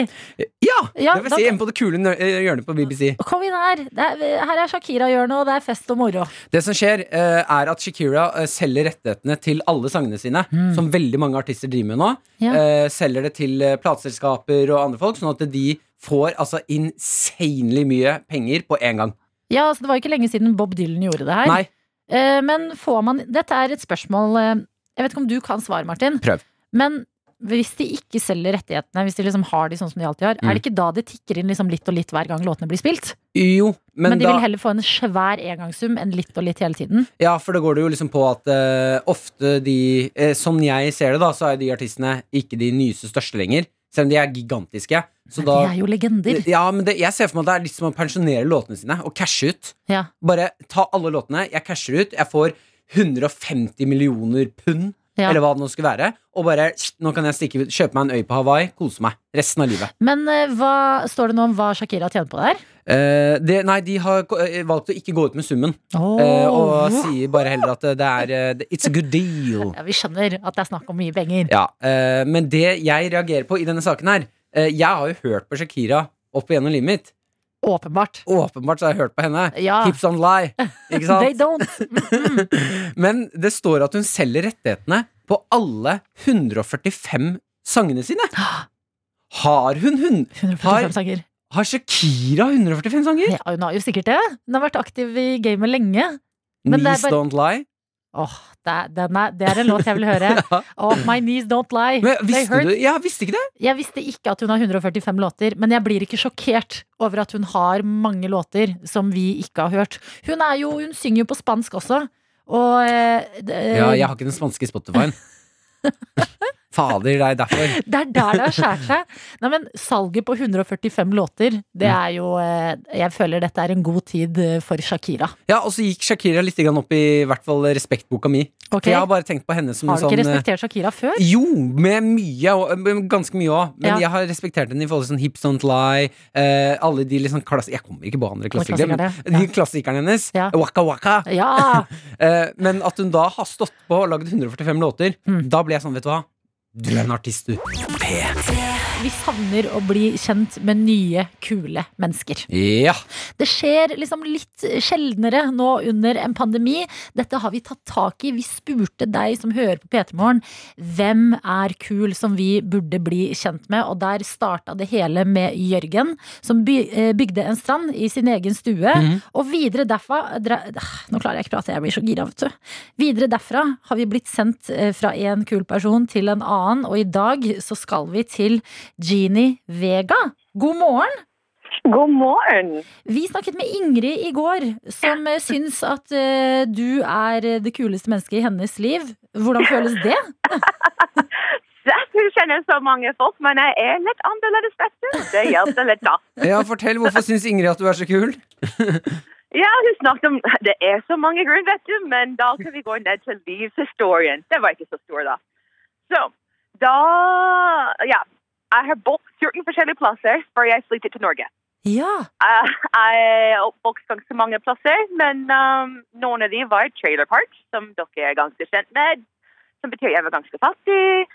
Ja! Ja, det vil si inne på det kule eh, hjørnet på BBC. Kom inn her. Er, her er Shakira-hjørnet, og det er fest og moro. Det som skjer, eh, er at Shakira eh, selger rettighetene til alle sangene sine, som veldig mange artister driver med nå. Ja. Selger det til plateselskaper og andre folk, sånn at de får altså insanely mye penger på én gang. Ja, altså, Det var ikke lenge siden Bob Dylan gjorde det her. Nei, men får man Dette er et spørsmål eh, Jeg vet ikke om du kan svare, Martin. Prøv. Men hvis de ikke selger rettighetene, hvis de liksom har de sånn som de alltid har, Mm. er det ikke da det tikker inn liksom litt og litt hver gang låtene blir spilt? jo, men, Men, de da vil heller få en svær engangssum enn litt og litt hele tiden. Ja, for da går det jo liksom på at uh, ofte de uh, Som jeg ser det, da, så er de artistene ikke de nyeste største lenger. Selv om de er gigantiske. Så da de er jo legender. Ja, men det, jeg ser for meg at det er litt som å pensjonere låtene sine og cashe ut. Ja. Bare ta alle låtene, jeg casher ut, jeg får 150 millioner pund, Ja. eller hva det nå skulle være, og bare Nå kan jeg stikke kjøpe meg en øy på Hawaii, kose meg resten av livet. Men eh, hva står det nå om hva Shakira tjener på der? Eh, det, nei, de har ko- eh, valgt å ikke gå ut med summen, eh, og sier bare heller at det er eh, It's a good deal. ja, vi skjønner at det er snakk om mye penger. Ja, eh, men det jeg reagerer på i denne saken her eh, Jeg har jo hørt på Shakira opp igjennom livet mitt. Åpenbart. Åpenbart så har jeg hørt på henne. Ja. Hips on lie. Ikke sant? *laughs* They don't. *laughs* Men det står at hun selger rettighetene på alle 145 sangene sine. *gasps* Har hun hun? 145 Har, sanger. har Shakira 145 sanger? Ja, hun har jo sikkert det. Hun har vært aktiv i gamet lenge. men Knees bare- Don't Lie. Åh, det, er, den er, det er en låt jeg vil høre. *laughs* Oh, my knees don't lie. Men visste du Jeg visste ikke det. Jeg visste ikke at hun har 145 låter, men jeg blir ikke sjokkert over at hun har mange låter som vi ikke har hørt. Hun, er jo, hun synger jo på spansk også, og eh, det, Ja, jeg har ikke den spanske Spotify-en. *laughs* Fader, det er derfor. *laughs* det er der det har skjært seg. Nei, men salget på 145 låter, det Mm. er jo eh, Jeg føler dette er en god tid eh, for Shakira. Ja, Og så gikk Shakira litt opp i, i hvert fall respektboka mi. Okay. For jeg har bare tenkt på henne som Har du ikke sånn eh, respektert Shakira før? Jo, med mye, ganske mye òg. Men Ja. jeg har respektert henne i forhold til sånn Hips Don't Lie. Eh, alle de liksom klass Jeg kommer ikke på andre klassikere, men de *laughs* klassikerne hennes. Ja. Waka Waka. Ja! *laughs* Eh, men at hun da har stått på og lagd 145 låter, Mm. da ble jeg sånn, vet du hva. Du er en artist, du. Vi savner å bli kjent med nye, kule mennesker. Ja. Det skjer liksom litt sjeldnere nå under en pandemi. Dette har vi tatt tak i. Vi spurte deg som hører på P3 Morgen, hvem er kul som vi burde bli kjent med? Og der starta det hele med Jørgen, som eh, bygde en strand i sin egen stue. Og videre derfra dra, Nå klarer jeg ikke prate, jeg blir så gira, vet du. Videre derfra har vi blitt sendt eh, fra en kul person til en annen, og i dag så skal vi til Jeannie Vega. God morgen! God morgen. Vi snakket med Ingrid i går, som eh, syns at uh, du er eh, det kuleste mennesket i hennes liv. Hvordan føles det? *laughs* Hun kjenner så mange folk, men jeg er litt annerledes, vet du. Det hjelper litt, da. *laughs* ja, fortell. Hvorfor syns Ingrid at du er så kul? *laughs* Ja, hun snakket om Det er så mange grunner, vet du, men da kan vi gå ned til livshistorien. Det var ikke så stor, da. Så, da Ja. Jeg har bodd 14 forskjellige plasser før jeg flyttet til Norge. Ja. Eh, jeg har oppvokst ganske mange plasser, men um, noen av de var trailer park, som dere er ganske kjent med, som betyr jeg var ganske fattig.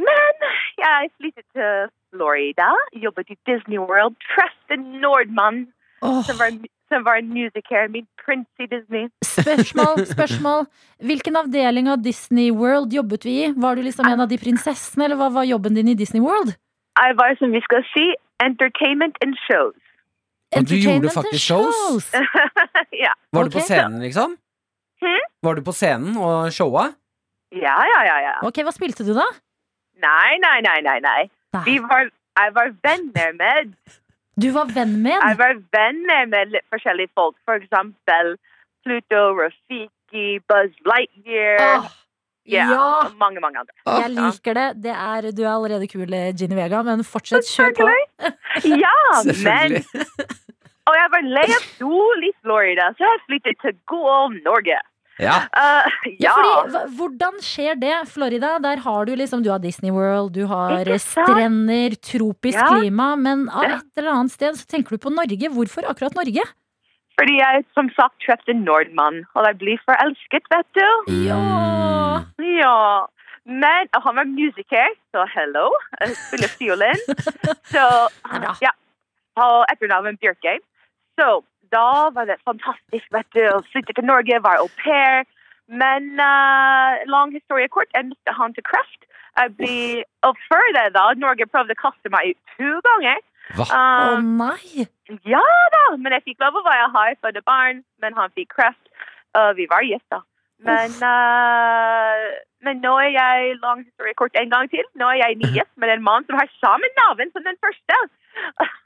Men jeg flyttet til Florida, jobbet i Disney World, traff en nordmann oh. som var, som var en musiker, min prins i Disney. spørsmål, *laughs* spørsmål. Hvilken avdeling av Disney World jobbet vi i? Var du liksom en av de prinsessene, eller hva var jobben din i Disney World? Jeg var, som vi skal si, entertainment and shows. Og du gjorde faktisk shows? *laughs* ja. Var du på scenen, liksom? Hmm? Var du på scenen og showa? ja, ja, ja, ja. Ok, hva spilte du da? Nei, nei, nei, nei, nei. Vi var, jeg var venner med Du var venn med Jeg var venner med litt forskjellige folk. For eksempel Pluto, Rafiki, Buzz Lightyear. Åh, ja, ja. mange, mange andre. Jeg liker det. det er, du er allerede kul, Ginny Vega, men fortsett, kjør på. Ja, men. *laughs* Og jeg var lei av sol i Florida, så jeg flyttet til god Norge. Ja. Uh, Ja, ja. fordi, hvordan skjer det? Florida, der har du liksom Du har Disney World, du har strender, tropisk Ja. klima, men av et eller annet sted så tenker du på Norge. Hvorfor akkurat Norge? Fordi jeg som sagt traff en nordmann, og jeg blir forelsket, vet du. Ja! Ja. Men han var musiker, så hello. Jeg spiller fiolin. *laughs* Så ja. Og etternavnet Bjørke. Så da var det fantastisk, vet du. Å flytte til Norge, var au pair. Men uh, lang historie kort, jeg mistet han til kreft. Jeg ble, og før det da, Norge prøvde å kaste meg ut to ganger. Hva? Å Um, nei! ja da, men jeg fikk lov å være her for det barn, men han fikk kreft. Og vi var gjester. Men, uh, men nå er jeg, lang historie kort en gang til, nå er jeg nygift med en mann som har samme navn som den første.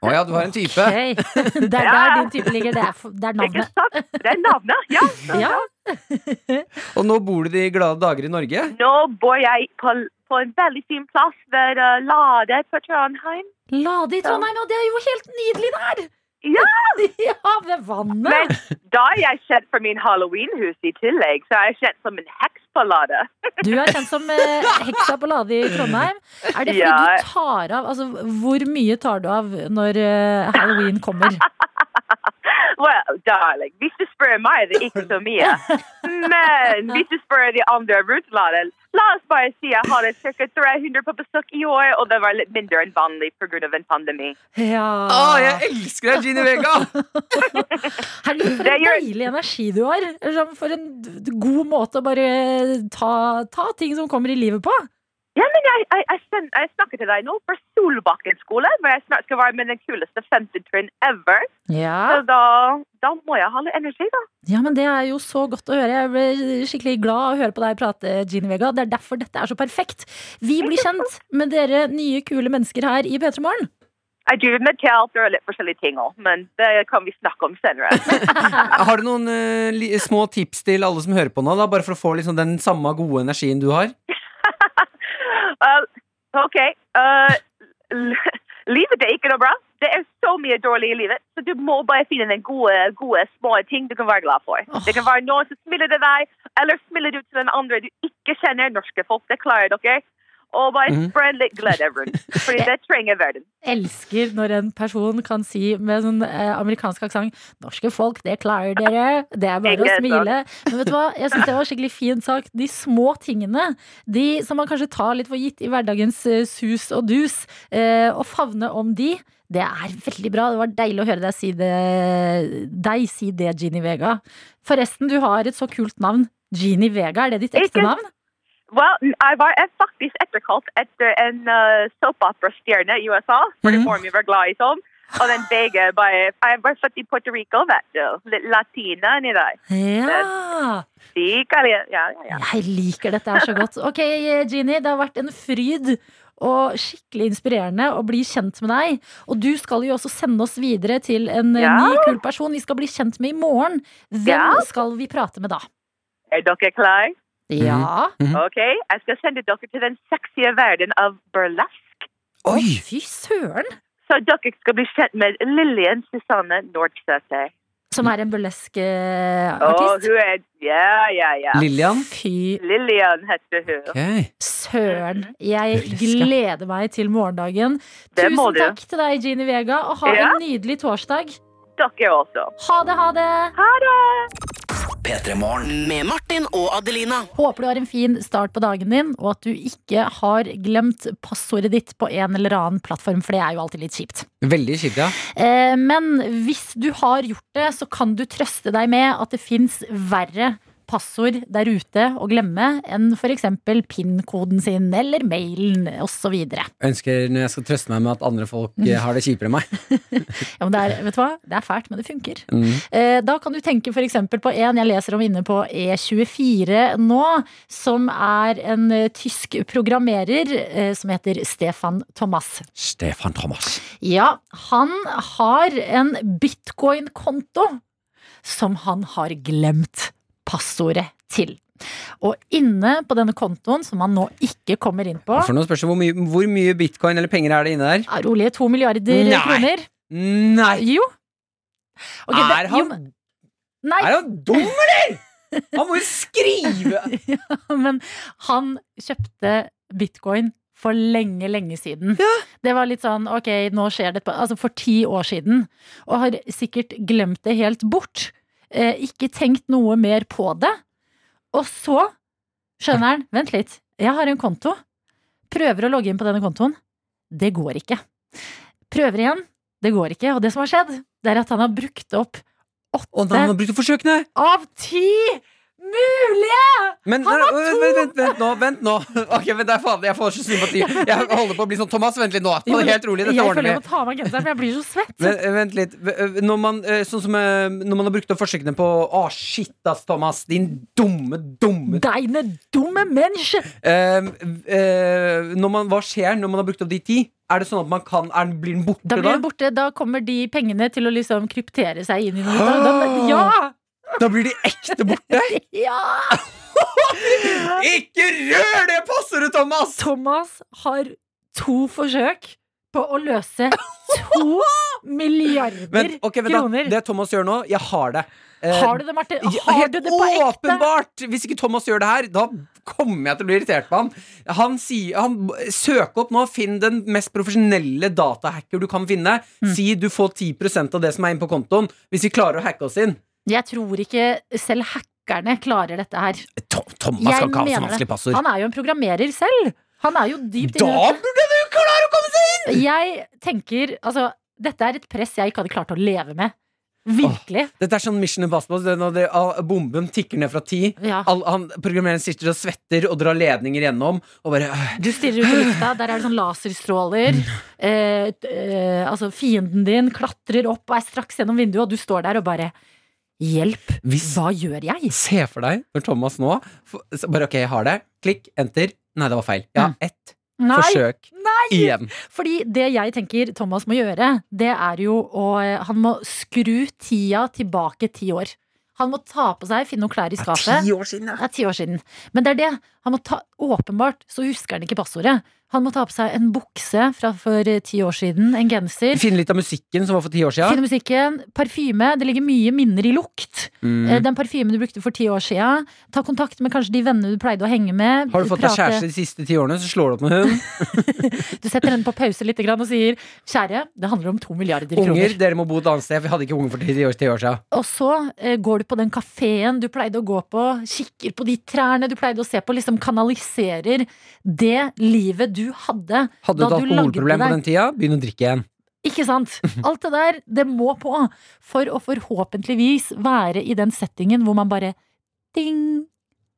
Å ja, du har en type. Okay. *laughs* Det er Ja. der din type ligger. Det er, det er Ikke navnet. sant? Det er navnet, ja. *laughs* Ja. Og nå bor du de glade dager i Norge? Nå bor jeg på, på en veldig fin plass ved uh, Lade på Trondheim. Lade i Trondheim, og det er jo helt nydelig der! Ja, *laughs* Ja, ved vannet. men da er jeg kjent for min Halloween-hus i tillegg, så jeg er kjent som en heks på Lade. *laughs* Du er kjent som eh, heksa på Lade i Trondheim. Er det fordi Ja. du tar av Altså, hvor mye tar du av når eh, halloween kommer? *laughs* Well, darling, hvis du spør meg, det er ikke så mye. Men hvis du spør de andre rundt Lade, la oss bare si jeg hadde ca. 300 på besøk i år, og det var litt mindre enn vanlig pga. en pandemi. Ja. Å, jeg elsker deg, Ginny Vega! *laughs* Herregud, for Det en gjør- deilig energi du har. For en god måte å bare ta, ta ting som kommer i livet på. Ja, men jeg, jeg, jeg, jeg snakker til deg nå fra Solbakken skole, hvor jeg snart skal være med den kuleste femte trinn ever. Ja. Så da, da må jeg ha litt energi, da. ja, men det er jo så godt å høre. Jeg blir skikkelig glad av å høre på deg prate, Gini Vega. Det er derfor dette er så perfekt. Vi blir kjent med dere nye, kule mennesker her i P3 Morgen. Jeg driver med teater og litt forskjellige ting òg, men det kan vi snakke om senere. *laughs* Har du noen uh, li små tips til alle som hører på nå, da? Bare for å få liksom den samme gode energien du har? *laughs* Uh, OK. Uh, *laughs* livet er ikke noe bra. Det er så mye dårlig i livet, så du må bare finne den gode, gode små ting du kan være glad for. Det kan være noen som smiler til deg, eller smiler du til den andre du ikke kjenner. Norske folk, det klarer dere. Og bare mm. spre litt glede rundt, fordi *laughs* det trenger verden. Elsker når en person kan si med sånn eh, amerikansk aksent 'Norske folk, det klarer dere'. Det er bare å smile. Men vet du hva, jeg syns det var en skikkelig fin sak. De små tingene, de som man kanskje tar litt for gitt i hverdagens eh, sus og dus, eh, å favne om de. Det er veldig bra. Det var deilig å høre deg si det, deg si det, Ginny Vega. Forresten, du har et så kult navn. Ginny Vega, er det ditt ekte Ikke- navn? Well, jeg var faktisk etterkalt etter en uh, soap-opera-stjerne i USA, for det Mhm. får vi være glad i sånn. Og den begge bare Jeg var født i Puerto Rico, vet du. Litt latina inni der. Ja. Ja, ja, ja. Jeg liker dette her så godt. Ok, Jeannie, det har vært en fryd og skikkelig inspirerende å bli kjent med deg. Og du skal jo også sende oss videre til en eh, Ja. ny, kul person vi skal bli kjent med i morgen. Hvem Ja. skal vi prate med da? Er dere klare? Ja. Ok, jeg skal sende dere til den sexy verden av burlesk. Oi! Fy søren! Så dere skal bli kjent med Lillian Susanne Nordsæter. Som er en burlesk eh, artist. hun er Ja, ja, ja. Lillian? Fy Lillian heter hun. Okay. søren. Jeg gleder meg til morgendagen. Det Tusen takk til deg, Jeannie Vega, og ha Ja. en nydelig torsdag. Dere også. Ha det, ha det! Ha det! P3 Morgen. Med Martin og Adelina. Håper du har en fin start på dagen din, og at du ikke har glemt passordet ditt på en eller annen plattform, for det er jo alltid litt kjipt. Veldig kjipt, ja. Eh, Men hvis du har gjort det, så kan du trøste deg med at det fins verre passord der ute å glemme enn f.eks. PIN-koden sin eller mailen osv. Ja, ønsker når jeg skal trøste meg med at andre folk eh, har det kjipere enn meg. *laughs* men det er, vet du hva? det er fælt, men det funker. Mm. Eh, Da kan du tenke f.eks. på en jeg leser om inne på E24 nå, som er en eh, tysk programmerer som heter Stefan Thomas. Stefan Thomas. Ja, han har en bitcoin-konto som han har glemt passordet til. Og inne på denne kontoen, som han nå ikke kommer inn på, For nå spørs det hvor mye, hvor mye bitcoin eller penger er det inne der? er rolige to milliarder Nei. kroner. Nei! Jo. Okay, er, han, jo, Nei, er han dum, eller?! Han må jo skrive! *laughs* men han kjøpte bitcoin for lenge, lenge siden. Det var litt sånn, ok, nå skjer det altså for ti år siden. Og har sikkert glemt det helt bort. Eh, ikke tenkt noe mer på det. Og så skjønner han, vent litt, jeg har en konto. Prøver å logge inn på denne kontoen. Det går ikke. Prøver igjen. Det går ikke. Og det som har skjedd, det er at han har brukt opp åtte han har brukt forsøkene! av ti mulige! Men Han har vent, vent, vent, vent nå, vent nå. *laughs* Ok, vent, jeg får faen, Jeg får så sympati. Jeg holder på å bli sånn Thomas, vent litt nå. Det helt rolig. Dette jeg føler jeg må ta av meg genseren, for jeg blir så svett. Men, eh, vent litt. Når man, eh, sånn som, eh, når man har brukt opp forsøkene på Å, shit, ass, Thomas. Din dumme, dumme Deine dumme menneske! Uh, uh, man, Hva skjer når man har brukt opp de ti? Er det sånn at man kan er, Blir den borte Da da? blir den borte, da kommer de pengene til å liksom kryptere seg inn i noe. Da, da, ja! Da blir de ekte borte? *laughs* ja! Ikke rør det passordet, Thomas! Thomas har to forsøk på å løse to *laughs* milliarder men, okay, men, kroner. da. Det Thomas gjør nå, jeg har det. Eh, Har du det, Martin? Har helt du det på ekte? åpenbart! Hvis ikke Thomas gjør det her, da kommer jeg til å bli irritert på han. Han sier han, Søk opp nå, finn den mest profesjonelle datahacker du kan finne. Mm. Si du får 10 av det som er inne på kontoen, hvis vi klarer å hacke oss inn. Jeg tror ikke selv hackerne klarer dette her. Tho- Thomas kan ikke ha så vanskelig passord. Han er jo en programmerer selv. Han er jo dypt Da burde du klare å komme seg inn! Jeg tenker, altså Dette er et press jeg ikke hadde klart å leve med. Virkelig. Dette er sånn Mission Impossible. Når det, bomben tikker ned fra ti. Ja. All, han, programmereren sitter og svetter og drar ledninger gjennom. Og bare øh, Du stirrer ut i lufta, der er det sånn laserstråler. Eh, eh, altså, fienden din klatrer opp og er straks gjennom vinduet, og du står der og bare Hjelp! Hvis- Hva gjør jeg? Se for deg når Thomas nå Bare ok, jeg har det. Klikk, enter. Nei, det var feil. Ja, Mm. ett Nei! forsøk igjen. Fordi det jeg tenker Thomas må gjøre, det er jo å eh, Han må skru tida tilbake ti år. Han må ta på seg, finne noen klær i skapet. år siden, Det er ti år siden. Men det er det. Han må ta, åpenbart så husker han ikke passordet. Han må ta på seg en bukse fra for eh, ti år siden, en genser. Finne litt av musikken som var for ti år Finne siden. musikken, parfyme. Det ligger mye minner i lukt. Eh, Mm. Den parfymen du brukte for ti år siden. Ta kontakt med kanskje de vennene du pleide å henge med. Har du fått deg kjæreste de siste ti årene, så slår du opp med hun. *laughs* Du setter henne på pause litt og sier Kjære, det handler om to milliarder Unger, kroner. dere må bo et annet sted. for Vi hadde ikke unger for ti år, år siden. Og så eh, går du på den kafeen du pleide å gå på, kikker på de trærne du pleide å se på, liksom kanaliserer det livet du hadde Hadde du da du lagde alkoholproblem på den tida, begynn å drikke igjen. Ikke sant? Alt det der, det må på for å forhåpentligvis være i den settingen hvor man bare ding.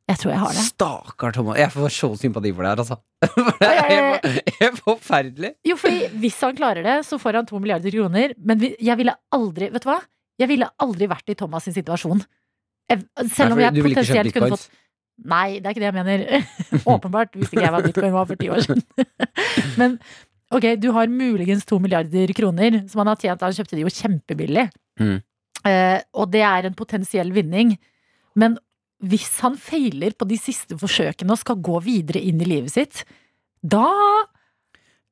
Jeg tror jeg har det. Stakkar Thomas. Jeg får så sympati for det her, altså. *laughs* Det er forferdelig. Jo, fordi hvis han klarer det, så får han to milliarder kroner. Men jeg ville aldri, vet du hva? Jeg ville aldri vært i Thomas sin situasjon. Selv om jeg du potensielt kunne fått Nei, det er ikke det jeg mener. *laughs* Åpenbart visste ikke jeg hva bitcoin var for ti år siden. *laughs* Men ok, du har muligens to milliarder kroner som han har tjent. Han kjøpte de jo kjempebillig. Mm. Eh, og det er en potensiell vinning. Men hvis han feiler på de siste forsøkene og skal gå videre inn i livet sitt, da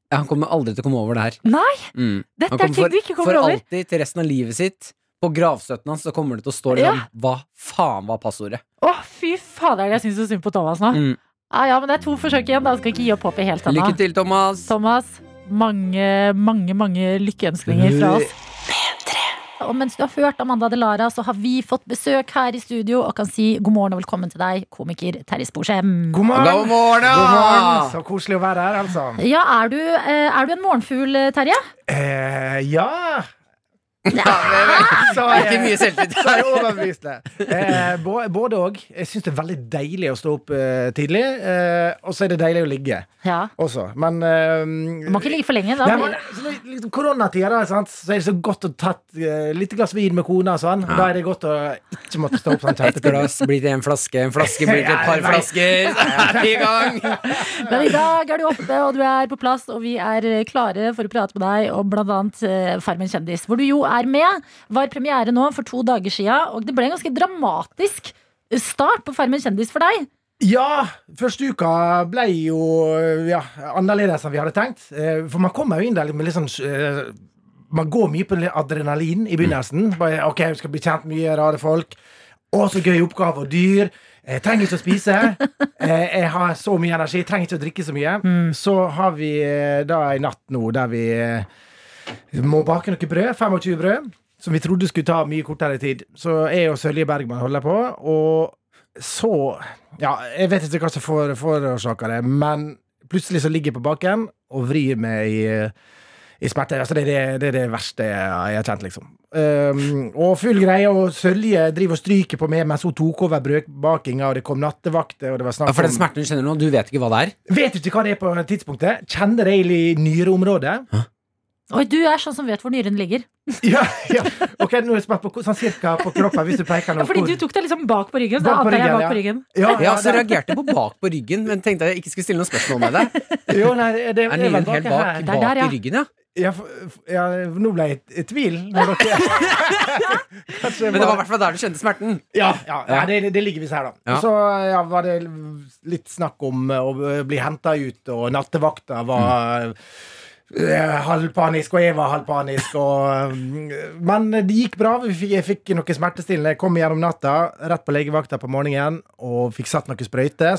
Ja, Han kommer aldri til å komme over det her. Nei! Mm. Dette er ting du ikke kommer for over. alltid til resten av livet sitt på gravstøtten hans så kommer det til å stå liksom Hva faen var passordet? Å, fy fader, jeg syns så synd på Thomas nå. Mm. Ja, ja, men det er to forsøk igjen. Da skal ikke gi opp håpet helt ennå. Lykke til, Thomas. Thomas, mange, mange, mange lykkeønskninger fra oss. Og mens du har hørt Amanda Delara, så har vi fått besøk her i studio og kan si god morgen og velkommen til deg, komiker Terje Sporsem. God morgen! God morgen! God morgen. Så koselig å være her, altså. Ja, er du, eh, er du en morgenfugl, Terje? Eh, ja *laughs* Så Ikke mye selvtillit. så er jeg overbevist. Eh, både òg. Jeg syns det er veldig deilig å stå opp eh, tidlig. Eh, og så er det deilig å ligge Ja. også. Men eh, Du må ikke ligge for lenge. Da. Nei, liksom koronatida, da, sant? så er det så godt å ta et uh, lite glass vin med kona. og Sånn. Da er det godt å ikke måtte stå opp sånn Et glass blir til en flaske, en flaske blir til et par *laughs* flasker. Så er vi i gang. Men i dag er du oppe, og du er på plass, og vi er eh, klare for å prate med deg om blant annet eh, Farmen kjendis, hvor du jo er med. Var premiere nå for to dager sia, og det ble en ganske dramatisk start på Farmen kjendis for deg. Ja, første uka ble jo ja, annerledes enn vi hadde tenkt. Eh, For man kommer jo inn der med litt sånn eh, Man går mye på adrenalin i begynnelsen. Bare, ok, jeg skal bli kjent med mye rare folk. Å, så gøy oppgave og dyr. Jeg trenger ikke å spise. *laughs* Eh, Jeg har så mye energi. Jeg trenger ikke å drikke så mye. Så har vi da en natt nå der vi eh, må bake noe brød. 25 brød. Som vi trodde skulle ta mye kortere tid. Så jeg og Sølje Bergman holder på. Og så Ja, jeg vet ikke hva som forårsaker det, men plutselig så ligger jeg på baken og vrir meg i, i smerte. Altså, det, er det, det er det verste jeg har kjent, liksom. Um, og full greie, og Sølje driver og stryker på meg mens hun tok over brødbakinga, og det kom nattevakter, og det var snakk Ja, for den smerten du kjenner nå, du vet ikke hva det er? Vet ikke hva det er på tidspunktet. Kjenner det i nyreområdet. Oi, du er sånn som vet hvor nyren ligger. *laughs* Ja, ja. Ok, nå er jeg på sånn cirka på kroppen, hvis du peker nå. Ja, fordi du tok deg liksom bak på ryggen. Bak på ryggen, bak ja. på ryggen. Ja, Ja, så reagerte jeg på bak på ryggen, men tenkte jeg ikke skulle stille noen spørsmål med det. Jo, nei, det, det, Er nyren helt bak, bak der, ja. i ryggen, ja? Ja, for, ja, nå ble jeg i tvil. Når dere *laughs* Men det var i hvert fall der du kjente smerten. Ja, ja, ja det, det ligger visst her, da. Ja. Så ja, var det litt snakk om å bli henta ut, og nattevakta var eh, halvpanisk, og jeg var halvpanisk. Og, eh, men det gikk bra. Jeg fikk noe smertestillende. Jeg kom gjennom natta, rett på legevakta på morgenen, og fikk satt noen sprøyter.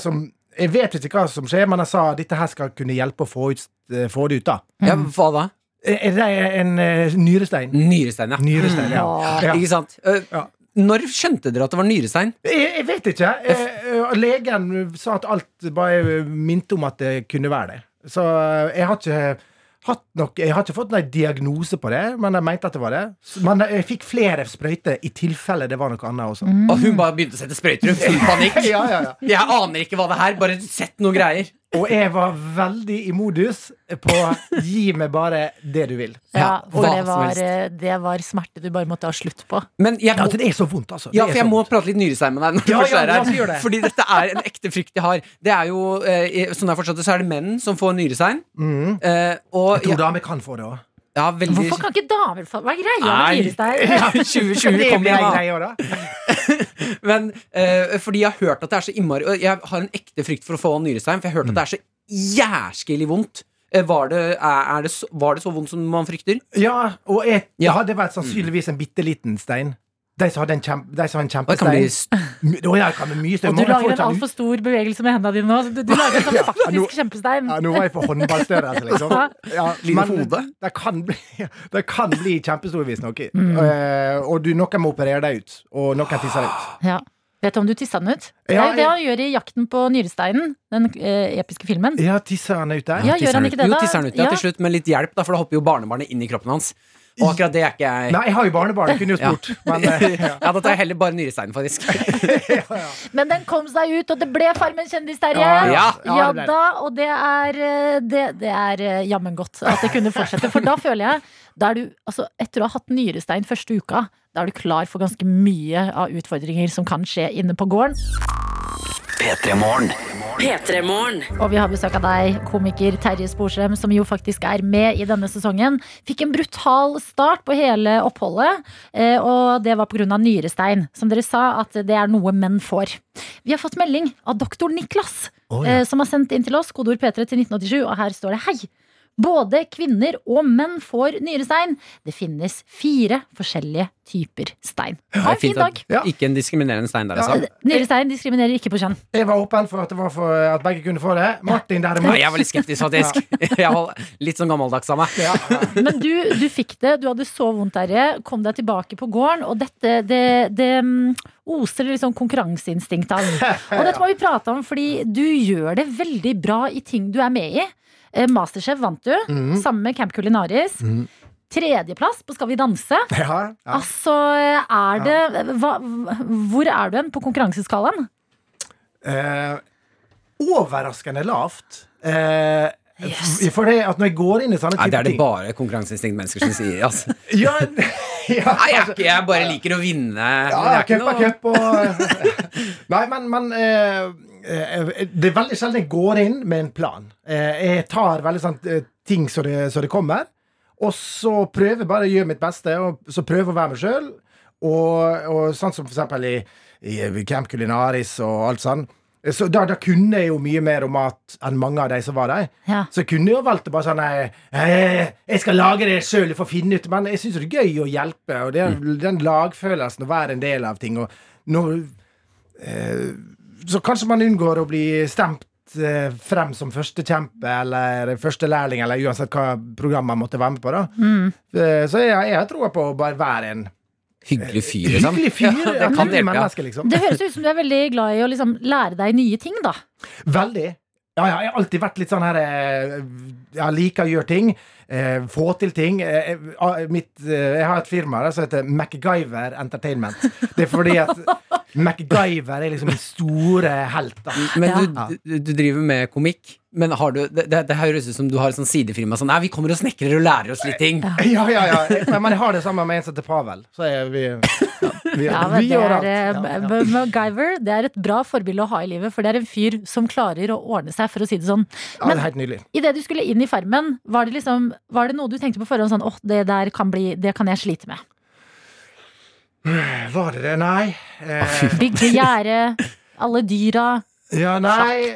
Jeg vet ikke hva som skjer, men jeg sa dette her skal kunne hjelpe å få, ut, eh, få det ut. da Ja, hva da? Er det en eh, nyrestein? Nyrestein, ja. Nyrestein, ja. ja. Ikke sant? Eh, Ja. Når skjønte dere at det var nyrestein? Jeg, jeg vet ikke. Jeg, eh, legen sa at alt bare minte om at det kunne være det. Så eh, jeg har ikke hatt nok Jeg har ikke fått noen diagnose på det, men jeg mente at det var det. Men jeg fikk flere sprøyter i tilfelle det var noe annet også. Og hun bare begynte å sette sprøyter i full panikk. *laughs* Ja, ja, ja. Jeg aner ikke hva det er, bare sett noen greier. Og jeg var veldig i modus på gi meg bare det du vil. Ja, for det var, eh, det var smerte du bare måtte ha slutt på. Men jeg Ja, det er så vondt, altså. Det ja, for jeg må vondt. prate litt nyrestein med deg. Når du Ja, ja, er her det. Fordi dette er en ekte frykt jeg har. Det er jo, eh, Sånn jeg forstått det, så er det menn som får nyrestein. Mm. Eh, og Jeg tror ja, damer kan få det òg. ja, veldig Hvorfor kan ikke damer få Hva er greia med Nei. nyrestein? *laughs* 2020 Det kom blir igjen, en da. *laughs* Men eh, fordi jeg har hørt at det er så innmari og Jeg har en ekte frykt for å få nyrestein, for jeg har hørt at det er så jæskelig vondt. Eh, Var det, er, det var det så vondt som man frykter? Ja, og jeg, Ja. det hadde vært sannsynligvis en bitte liten stein. De som hadde en, kjempe, de som har en Og kan bli kjempestein. st- My- ja, det kan bli mye større. Og du lager en har- altfor stor bevegelse med hendene dine nå. Du, du lager en sånn *laughs* Ja, nå- faktisk kjempestein. Ja, nå var jeg på håndballstørrelse, liksom. *laughs* Ja, men. Det kan bli, det kan bli kjempestor, visstnok. *laughs* Mm. Uh, og du, noen må operere deg ut, og noen tisser deg ut. *gasps* Ja. Vet du om du tissa den ut? Det er jo det han gjør i 'Jakten på nyresteinen', den eh, episke filmen. Ja, tisser han ut der? Ja, gjør han ikke det, da? Jo, tisser han ut, ja, Ja. til slutt, med litt hjelp, da, for da hopper jo barnebarnet inn i kroppen hans. Og akkurat det er ikke jeg Nei, jeg har jo barnebarn, jeg kunne jo Ja. spurt. Men eh, ja. *laughs* Ja, da tar jeg heller bare nyresteinen, faktisk. *laughs* Men den kom seg ut, og det ble Farmen kjendis, Terje. Ja, ja. Ja, Ja, det ble det. da, og det er, eh, det, det er eh, jammen godt at det kunne fortsette. For da føler jeg da er du, altså, Etter å ha hatt nyrestein første uka, da er du klar for ganske mye av utfordringer som kan skje inne på gården. P3 Morgen. P3morgen. Og vi har besøk av deg, komiker Terje Sporsem, som jo faktisk er med i denne sesongen. Fikk en brutal start på hele oppholdet, eh, og det var pga. nyrestein. Som dere sa, at det er noe menn får. Vi har fått melding av doktor Niklas, oh, ja. eh, som har sendt inn til oss kodeord P3 til 1987, og her står det hei. Både kvinner og menn får nyrestein. Det finnes fire forskjellige typer stein. Ha en fin dag. Ja. Ikke en diskriminerende stein der, altså. Nyrestein diskriminerer ikke på kjønn. Jeg var åpen for at det var for at begge kunne få det. Martin Ja, derimot jeg var litt skeptisk, faktisk. *laughs* Jeg var litt sånn gammeldags av meg. ja, Men du, du fikk det, du hadde så vondt, Terje. Kom deg tilbake på gården. Og dette, det, det mm, oser litt sånn konkurranseinstinkt av. *laughs* Og dette må vi prate om, fordi du gjør det veldig bra i ting du er med i. Eh, Masterchef vant du, mm. sammen med Camp Culinaris. Mm. Tredjeplass på Skal vi danse. *laughs* ja, ja. Altså, er det hva, Hvor er du hen på konkurranseskalaen? Eh, overraskende lavt. Eh, Yes. For det at når jeg går inn i sånne Nei, det er det bare konkurranseinstinkt-mennesker som sier. Altså. *laughs* Ja, *laughs* ja, Nei, jeg, er ikke, jeg bare liker å vinne. Ja, cup er cup og Nei, men, men eh, Det er veldig sjelden jeg går inn med en plan. Eh, jeg tar veldig sånn eh, ting som det, så det kommer, og så prøver bare å gjøre mitt beste, og så prøver å være meg sjøl. Og, og sånn som for eksempel i, i Camp Culinaris og alt sånn. Så da, da kunne jeg jo mye mer om mat enn mange av de som var der. Ja. Så jeg kunne jo valgt å bare sånn nei, eh, Jeg skal lage det sjøl for å finne ut Men jeg syns det er gøy å hjelpe, og det er den lagfølelsen å være en del av ting. Og når, eh, så kanskje man unngår å bli stemt eh, frem som førstekjempe eller førstelærling, eller uansett hva program man måtte være med på. da Mm. Så jeg, jeg har troa på å bare være en Hyggelig fyr, liksom. hyggelig fyr. Ja, det kan hjelpe, ja. menneske, liksom. Det høres ut som du er veldig glad i å liksom lære deg nye ting, da. Veldig. Ja, ja, jeg har alltid vært litt sånn her eh, Jeg liker å gjøre ting. Eh, få til ting. Eh, eh, mitt, eh, jeg har et firma der som heter MacGyver Entertainment. Det er fordi at MacGyver er liksom min store helt. Da. Men du, du, du driver med komikk. Men har du, det, det, det høres ut som du har et sånn sidefirma. Sånn, nei, vi kommer og snekrer og lærer oss litt ting. Ja, ja, ja. Men, men jeg har det sammen med en som heter Pavel. Så er vi vi, Ja, vi det gjør er, alt. eh, MacGyver det er et bra forbilde å ha i livet, for det er en fyr som klarer å ordne seg, for å si det sånn. Ja, det. Idet du skulle inn i Farmen, var det, liksom, var det noe du tenkte på forhånd sånn åh, det der kan bli Det kan jeg slite med. Var det det? Nei. Eh, Bygge gjerde, alle dyra. Ja, nei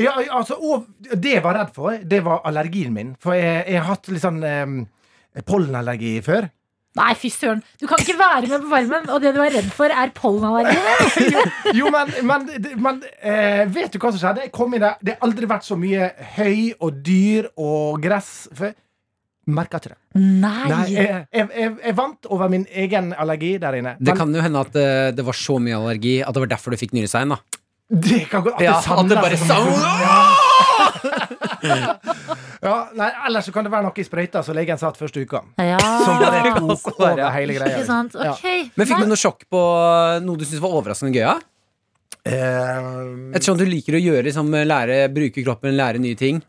ja, altså, og Det jeg var redd for, det var allergien min. For jeg, jeg har hatt litt sånn eh, pollenallergi før. Nei, fy søren. Du kan ikke være med på Farmen, og det du er redd for, er pollenallergi. *laughs* Jo, men, men, men eh, vet du hva som skjedde? Jeg kom inn der, Det har aldri vært så mye høy og dyr og gress før. Merka ikke det. Nei. Nei, jeg, jeg, jeg, jeg vant over min egen allergi der inne. Det kan jo hende at det, det var så mye allergi at det var derfor du fikk nyrestein. da det kan gå at Ja, det at det bare seg Ja. ja, nei, ellers så kan det være noe i sprøyta som legen satt første uka. Ja. Som bare tok over hele greia. Ikke sant? Ja. Men fikk du noe sjokk på noe du syntes var overraskende gøy? Ja? Eh, Ettersom du liker å gjøre liksom, lære, bruke kroppen, lære nye ting.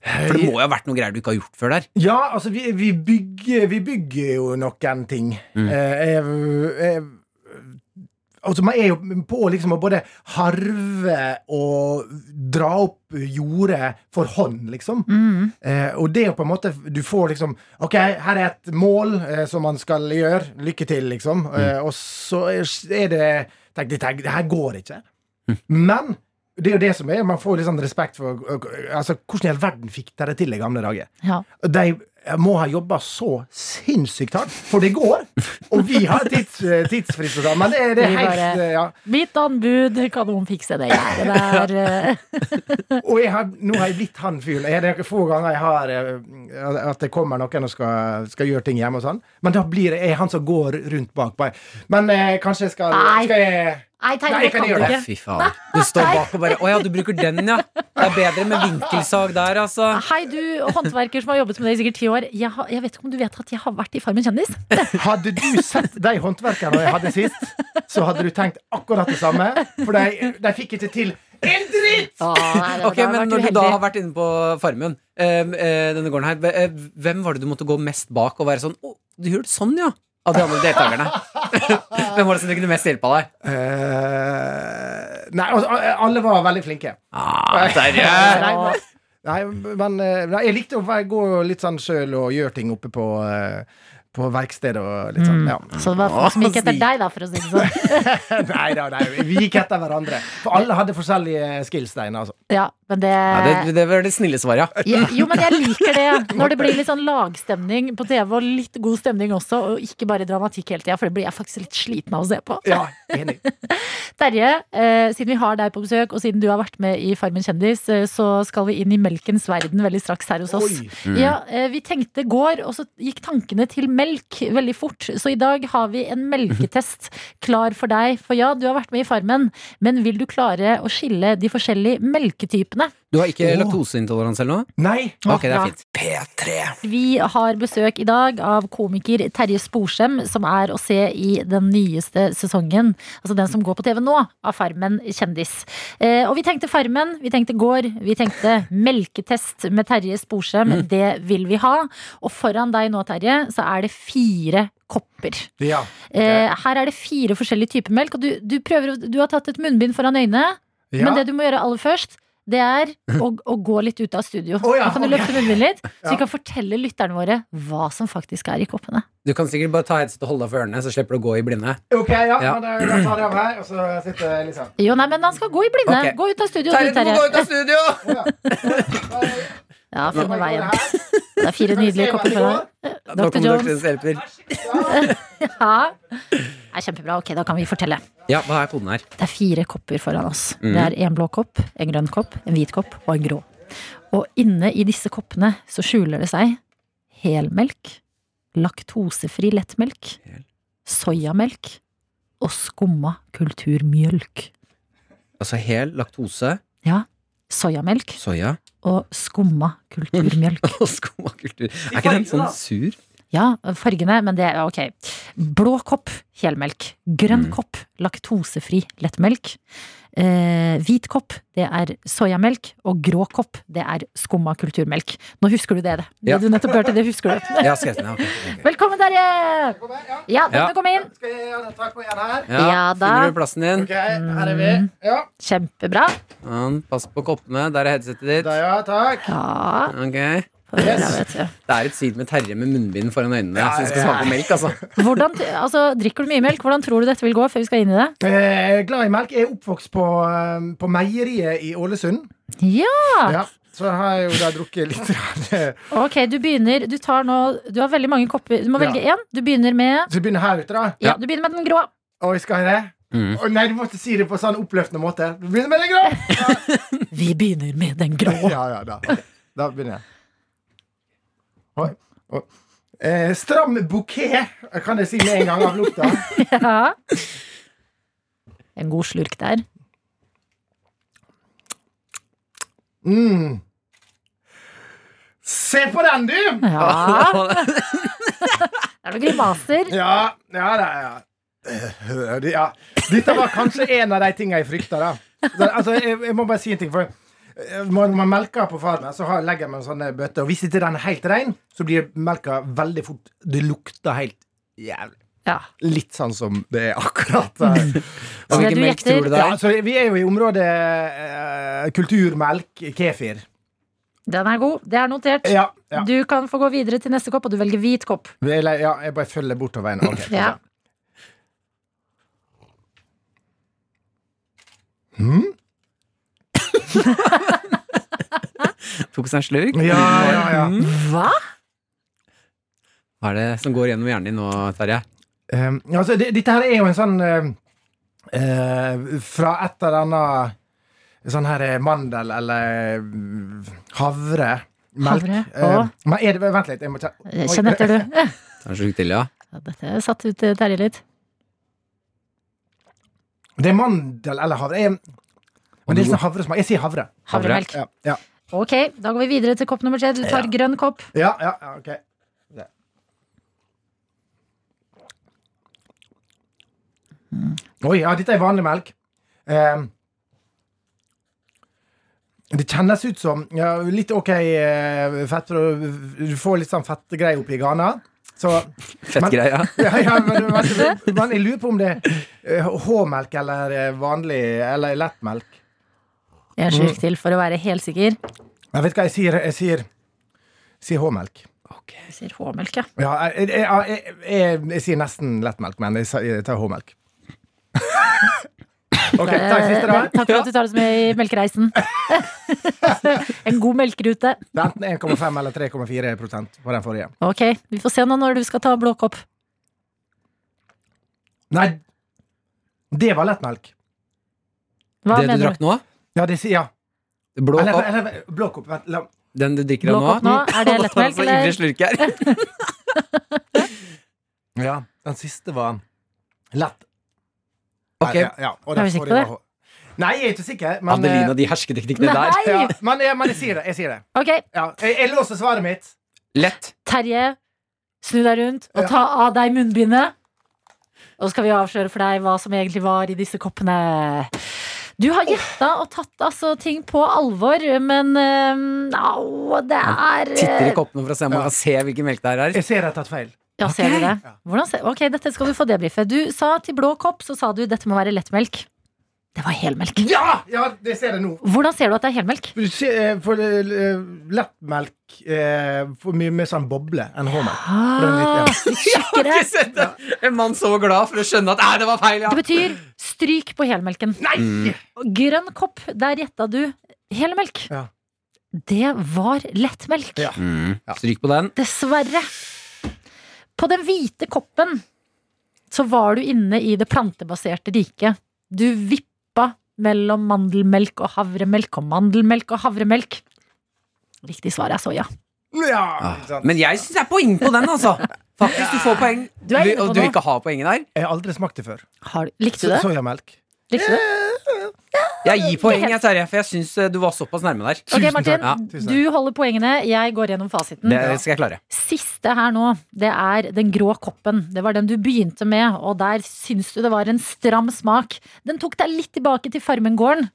For det må jo ha vært noe greier du ikke har gjort før der. Ja, altså, vi, vi, bygger, vi bygger jo noen ting. Eh, jeg, jeg, altså, man er jo på liksom å både harve og dra opp jordet for hånd, liksom. Mm. Eh, og det er jo på en måte Du får liksom OK, her er et mål eh, som man skal gjøre. Lykke til, liksom. Eh, og så er det Tenk, det, det her går ikke. Men det er jo det som er. Man får litt sånn respekt for altså, Hvordan i all verden fikk dere til i gamle dager? Ja. De må ha jobba så sinnssykt hardt, for det går. Og vi har tids, tidsfrist og sånn, men det, det er helt bare- ja. Mitt anbud, kan noen fikse det der? eh? Og har, nå har jeg blitt han fyren. Det er få ganger jeg har eh, at det kommer noen og skal, skal gjøre ting hjemme og sånn. Men da blir jeg han som går rundt bak. Meg. Men eh, kanskje jeg skal, skal jeg Nei, Terje, Nei, det jeg kan kan du ikke. fy faen. Du står bak og bare Å ja, du bruker den, ja. Det er bedre med vinkelsag der, altså. Hei, du håndverker som har jobbet med det i sikkert ti år. Jeg, har, jeg vet ikke om du vet at jeg har vært i Farmen kjendis? *laughs* Hadde du sett de håndverkerne jeg hadde sist, så hadde du tenkt akkurat det samme. For de, de fikk ikke til en dritt! Ok, men Når du da har vært inne på Farmen, eh, eh, denne gården her, eh, hvem var det du måtte gå mest bak og være sånn Å, du hørte sånn, ja? Av de andre deltakerne. *laughs* hvem var det som kunne mest hjelpe av deg? Eh, nei, altså, alle var veldig flinke. Ah, Terje! Nei, men- Nei, men eh, nei, jeg likte å gå litt sånn sjøl og gjøre ting oppe på, eh, på verkstedet og litt sånn. Ja. Så det var folk som gikk etter deg, da, for å si det sånn. *laughs* nei da, nei, vi gikk etter hverandre. For alle hadde forskjellige skills der altså. Ja, men det, Ja, det, det var det snille svaret, ja. Ja, Jo, men jeg liker det. *laughs* Når det blir litt sånn lagstemning på TV, og litt god stemning også, og ikke bare dramatikk hele tida, for det blir jeg faktisk litt sliten av å se på. Ja, enig. *laughs* Terje, eh, siden vi har deg på besøk, og siden du har vært med i Farmen kjendis, eh, så skal vi inn i melkens verden veldig straks her hos oss. Oi. Ja, eh, Vi tenkte går, og så gikk tankene til melk veldig fort. Så i dag har vi en melketest *laughs* klar for deg. For ja, du har vært med i Farmen, men vil du klare å skille de forskjellige melketypene? Du har ikke oh. laktoseintoleranse eller noe? Nei. Ok, det er fint. P3. Vi har besøk i dag av komiker Terje Sporsem, som er å se i den nyeste sesongen. Altså den som går på TV nå, av Farmen kjendis. Eh, og vi tenkte Farmen, vi tenkte gård, vi tenkte melketest med Terje Sporsem. Det vil vi ha. Og foran deg nå, Terje, så er det fire kopper. Ja. Okay. her er det fire forskjellige typer melk, og du, du, prøver, du har tatt et munnbind foran øynene. ja. Men det du må gjøre aller først, det er å, å gå litt ut av studio. Oh, ja, da kan du løfte okay. munnen litt, *laughs* så vi kan fortelle lytterne våre hva som faktisk er i koppene. Du kan sikkert bare ta headset og holde deg for ørene, så slipper du å gå i blinde. Ok, ja. Ja. men Da, da tar jeg av her, og så sitter jeg liksom Jo, nei, men han skal gå i blinde. Okay. Gå ut av studio, Terje, du, du må gå ut av studio! Ja, finne veien. det. *laughs* Det er fire nydelige kopper fra deg. Dr. Jones. *laughs* Ja. Det er kjempebra. Ok, da kan vi fortelle. Ja, hva er koden her? Det er fire kopper foran oss. Mm. Det er en blå kopp, en grønn kopp, en hvit kopp og en grå. Og inne i disse koppene så skjuler det seg helmelk, laktosefri lettmelk, Hel. soyamelk og skumma kulturmjølk. Altså hel laktose, Soyamelk soya og skumma kulturmjølk. *laughs* og skummakultur. Er ikke den sånn sur? Ja, fargene, men det er ok. Blå kopp helmelk. Grønn Mm. kopp laktosefri lettmelk. Eh, hvit kopp, det er soyamelk. Og grå kopp, det er skumma kulturmelk. Nå husker du det. Det, det Ja. du nettopp hørte, det husker du. *laughs* Ja, skal jeg, ja. ok, ok. Velkommen, Terje! Ja. Ja, dere Ja. komme inn. Skal jeg gjøre tak på en her? Ja, Ja, da. Finner du plassen din? Ok, her er vi. Ja, Kjempebra. Ja, pass på koppene. Der er headsetet ditt. da ja, takk. Ja, Ok. Vet du. Det er et side med Terje med munnbind foran øynene Ja, som skal smake på melk, altså. *laughs* Hvordan, altså, drikker du mye melk? Hvordan tror du dette vil gå før vi skal inn i det? Eh, glad i melk. Jeg er oppvokst på, eh, på meieriet i Ålesund. Ja! Ja, så har jeg jo da drukket litt. Ok, du begynner Du tar nå Du har veldig mange kopper. Du må Ja. velge én. Du begynner med Så vi begynner her ute, da. Ja, du begynner med den grå. Oi, skal jeg det? Mm. Oh, nei, du måtte si det på sånn oppløftende måte. Du begynner med den grå! *laughs* Vi begynner med den grå. Ja, ja, da. Da begynner jeg. Oi. oi. Eh, stram bukett, kan jeg si med en gang av lukta. *laughs* Ja. En god slurk der. Mm. Se på den, du! Ja. Det er noen grimaser. Ja, ja, ja. Eh, ja. Dette var kanskje en av de tingene jeg frykta. Altså, jeg, jeg må bare si en ting. for Når man melker på farmen, så legger man sånne bøtter. Og hvis ikke den er helt ren, så blir melka veldig fort Det lukter helt jævlig. Ja. Litt sånn som det er akkurat der. *laughs* Så det du melk gjetter- tror du det Ja, altså, vi er jo i området eh, kulturmelk, kefir. Den er god. Det er notert. Ja, ja. Du kan få gå videre til neste kopp, og du velger hvit kopp. Eller, ja jeg bare følger bortover veien. Okay, Ja. Hmm? Tok seg en slurk? Ja, ja, ja. Hva? Hva er det som går gjennom hjernen din nå, Terje? Um, altså, det, dette her er jo en sånn uh, eh, Fra et eller annet Sånn her eh, mandel eller eh, havre. Melk. Havre, Uh, men er det, vent litt. Jeg må kjenne. Kjenn etter, du. Ta en slurk til, ja. Ja, Dette satt ut Terje litt. Det er mandel eller havre. Jeg, men det er sånn havresmak. Jeg sier havre. Havremelk. Ja, ja, Ok, da går vi videre til kopp nummer tre. Du tar grønn kopp. ja, ja, ja ok. Det. Oi, ja, dette er vanlig melk. Um, det kjennes ut som ja, litt ok eh, fett. for Du får litt sånn fettgreier oppi gana. Så *laughs* Fettgreia. ja, ja, men, men, men jeg lurer på om det er eh, H-melk eller eh, vanlig Eller lettmelk. En slurk til for å være helt sikker. Jeg vet hva jeg sier. Jeg sier, sier H-melk. Vi sier H-melk, ja. Ja, jeg, jeg, jeg, jeg, jeg sier nesten lettmelk, men jeg, jeg tar H-melk. *laughs* Ok, takk, siste, da. Takk for at du tar oss med i melkereisen. *laughs* en god melkerute. Det er enten 1,5 eller 3,4 prosent på den forrige. Ok, vi får se nå når du skal ta blå kopp. Nei, det var lettmelk. Hva det du drakk nå? Ja, det sier ja. Blå Eller, kopp? eller blå kopp. Vent, la Den du drikker Blå av kopp nå? Er det lettmelk, *laughs* Så eller? ivrig slurk her. *laughs* Ja, den siste var lett. Ok. Ja, ja, og Er vi sikre på var- Nei, jeg er ikke sikker. Men, Adelina, eh, de hersketeknikkene der. Nei! ja, men, jeg, men jeg sier det. Jeg sier det. Ok, Ja, jeg, jeg låser svaret mitt. Lett. Terje, snu deg rundt og Ja. ta av deg munnbindet. Og så skal vi avsløre for deg hva som egentlig var i disse koppene. Du har gjetta og tatt altså ting på alvor, men øhm, au, det er Jeg Titter i koppene for å se om man kan se hvilken melk det her er. Jeg ser jeg har tatt feil. Ja, ser du det? Hvordan ser, ok, dette skal du få debrife. Du sa til blå kopp, så sa du dette må være lettmelk. Det var helmelk. Ja! ja, det ser jeg nå. Hvordan ser du at det er helmelk? For, du eh, for eh, lettmelk eh, får mye mer sånn boble enn *laughs* ja. Ah, litt tjukkere. Ikke sett det. En mann så glad for å skjønne at det var feil, ja. Det betyr stryk på helmelken. Nei! Grønn kopp, der gjetta du helmelk. Ja. Det var lettmelk. Ja. Mm. Stryk på den. Dessverre. På den hvite koppen så var du inne i det plantebaserte riket. Du vippa mellom mandelmelk og havremelk og mandelmelk og havremelk. Riktig svar er soya. Ja, Ah. Men jeg syns jeg er poeng på den, altså. Faktisk, du får poeng. Du er inne på og du vil noe. ikke ha poenget der? Jeg har aldri smakt det før. Har likte du det? Soyamelk. Likte du det? Jeg gir poeng, jeg, Terje, for jeg syns du var såpass nærme der. Ok, Martin, Ja, du holder poengene. Jeg går gjennom fasiten. Det skal jeg klare. Siste her nå, det er den grå koppen. Det var den du begynte med, og der syns du det var en stram smak. Den tok deg litt tilbake til Farmen-gården.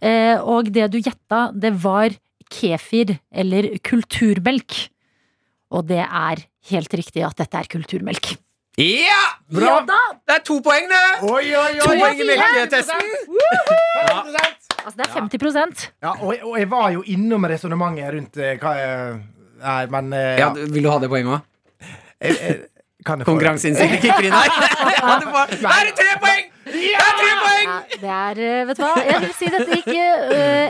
Eh, og det du gjetta, det var kefir eller kulturmelk. Og det er helt riktig at dette er kulturmelk. Ja! Ja da! Det er to poeng, det! Oi, oi, To oi! poeng i melketesten. Altså, det er 50% Ja, og, og jeg var jo innom resonnementet rundt eh, hva jeg Nei, men eh, Ja, vil du ha det poenget òg? Konkurranseinstinktet kicker inn her. *laughs* Ja, Da er det tre poeng! Det er tre poeng! Ja, det er, eh, vet du hva, jeg vil si dette gikk uh,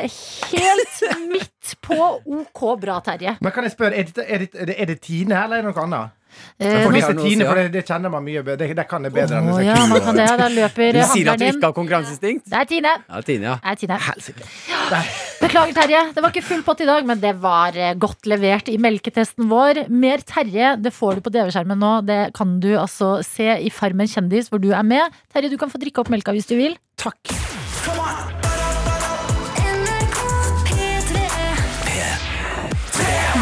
helt midt på ok bra, Terje. Men kan jeg spørre, er det, er det, er det, Tine her, eller er det noe annet? Eh, For vi hvis det er Tine, for det, det kjenner man mye bedre. Det, det kan det bedre enn Å ja, man kan det. Da løper Du sier at du ikke har konkurranseinstinkt? Det er Tine. Ja, Tine, ja. Det er Tine. Beklager, Terje. Det var ikke full pott i dag, men det var eh, godt levert i melketesten vår. Mer Terje det får du på DV-skjermen nå. Det kan du altså se i Farmen kjendis, hvor du er med. Terje, du kan få drikke opp melka hvis du vil. Takk.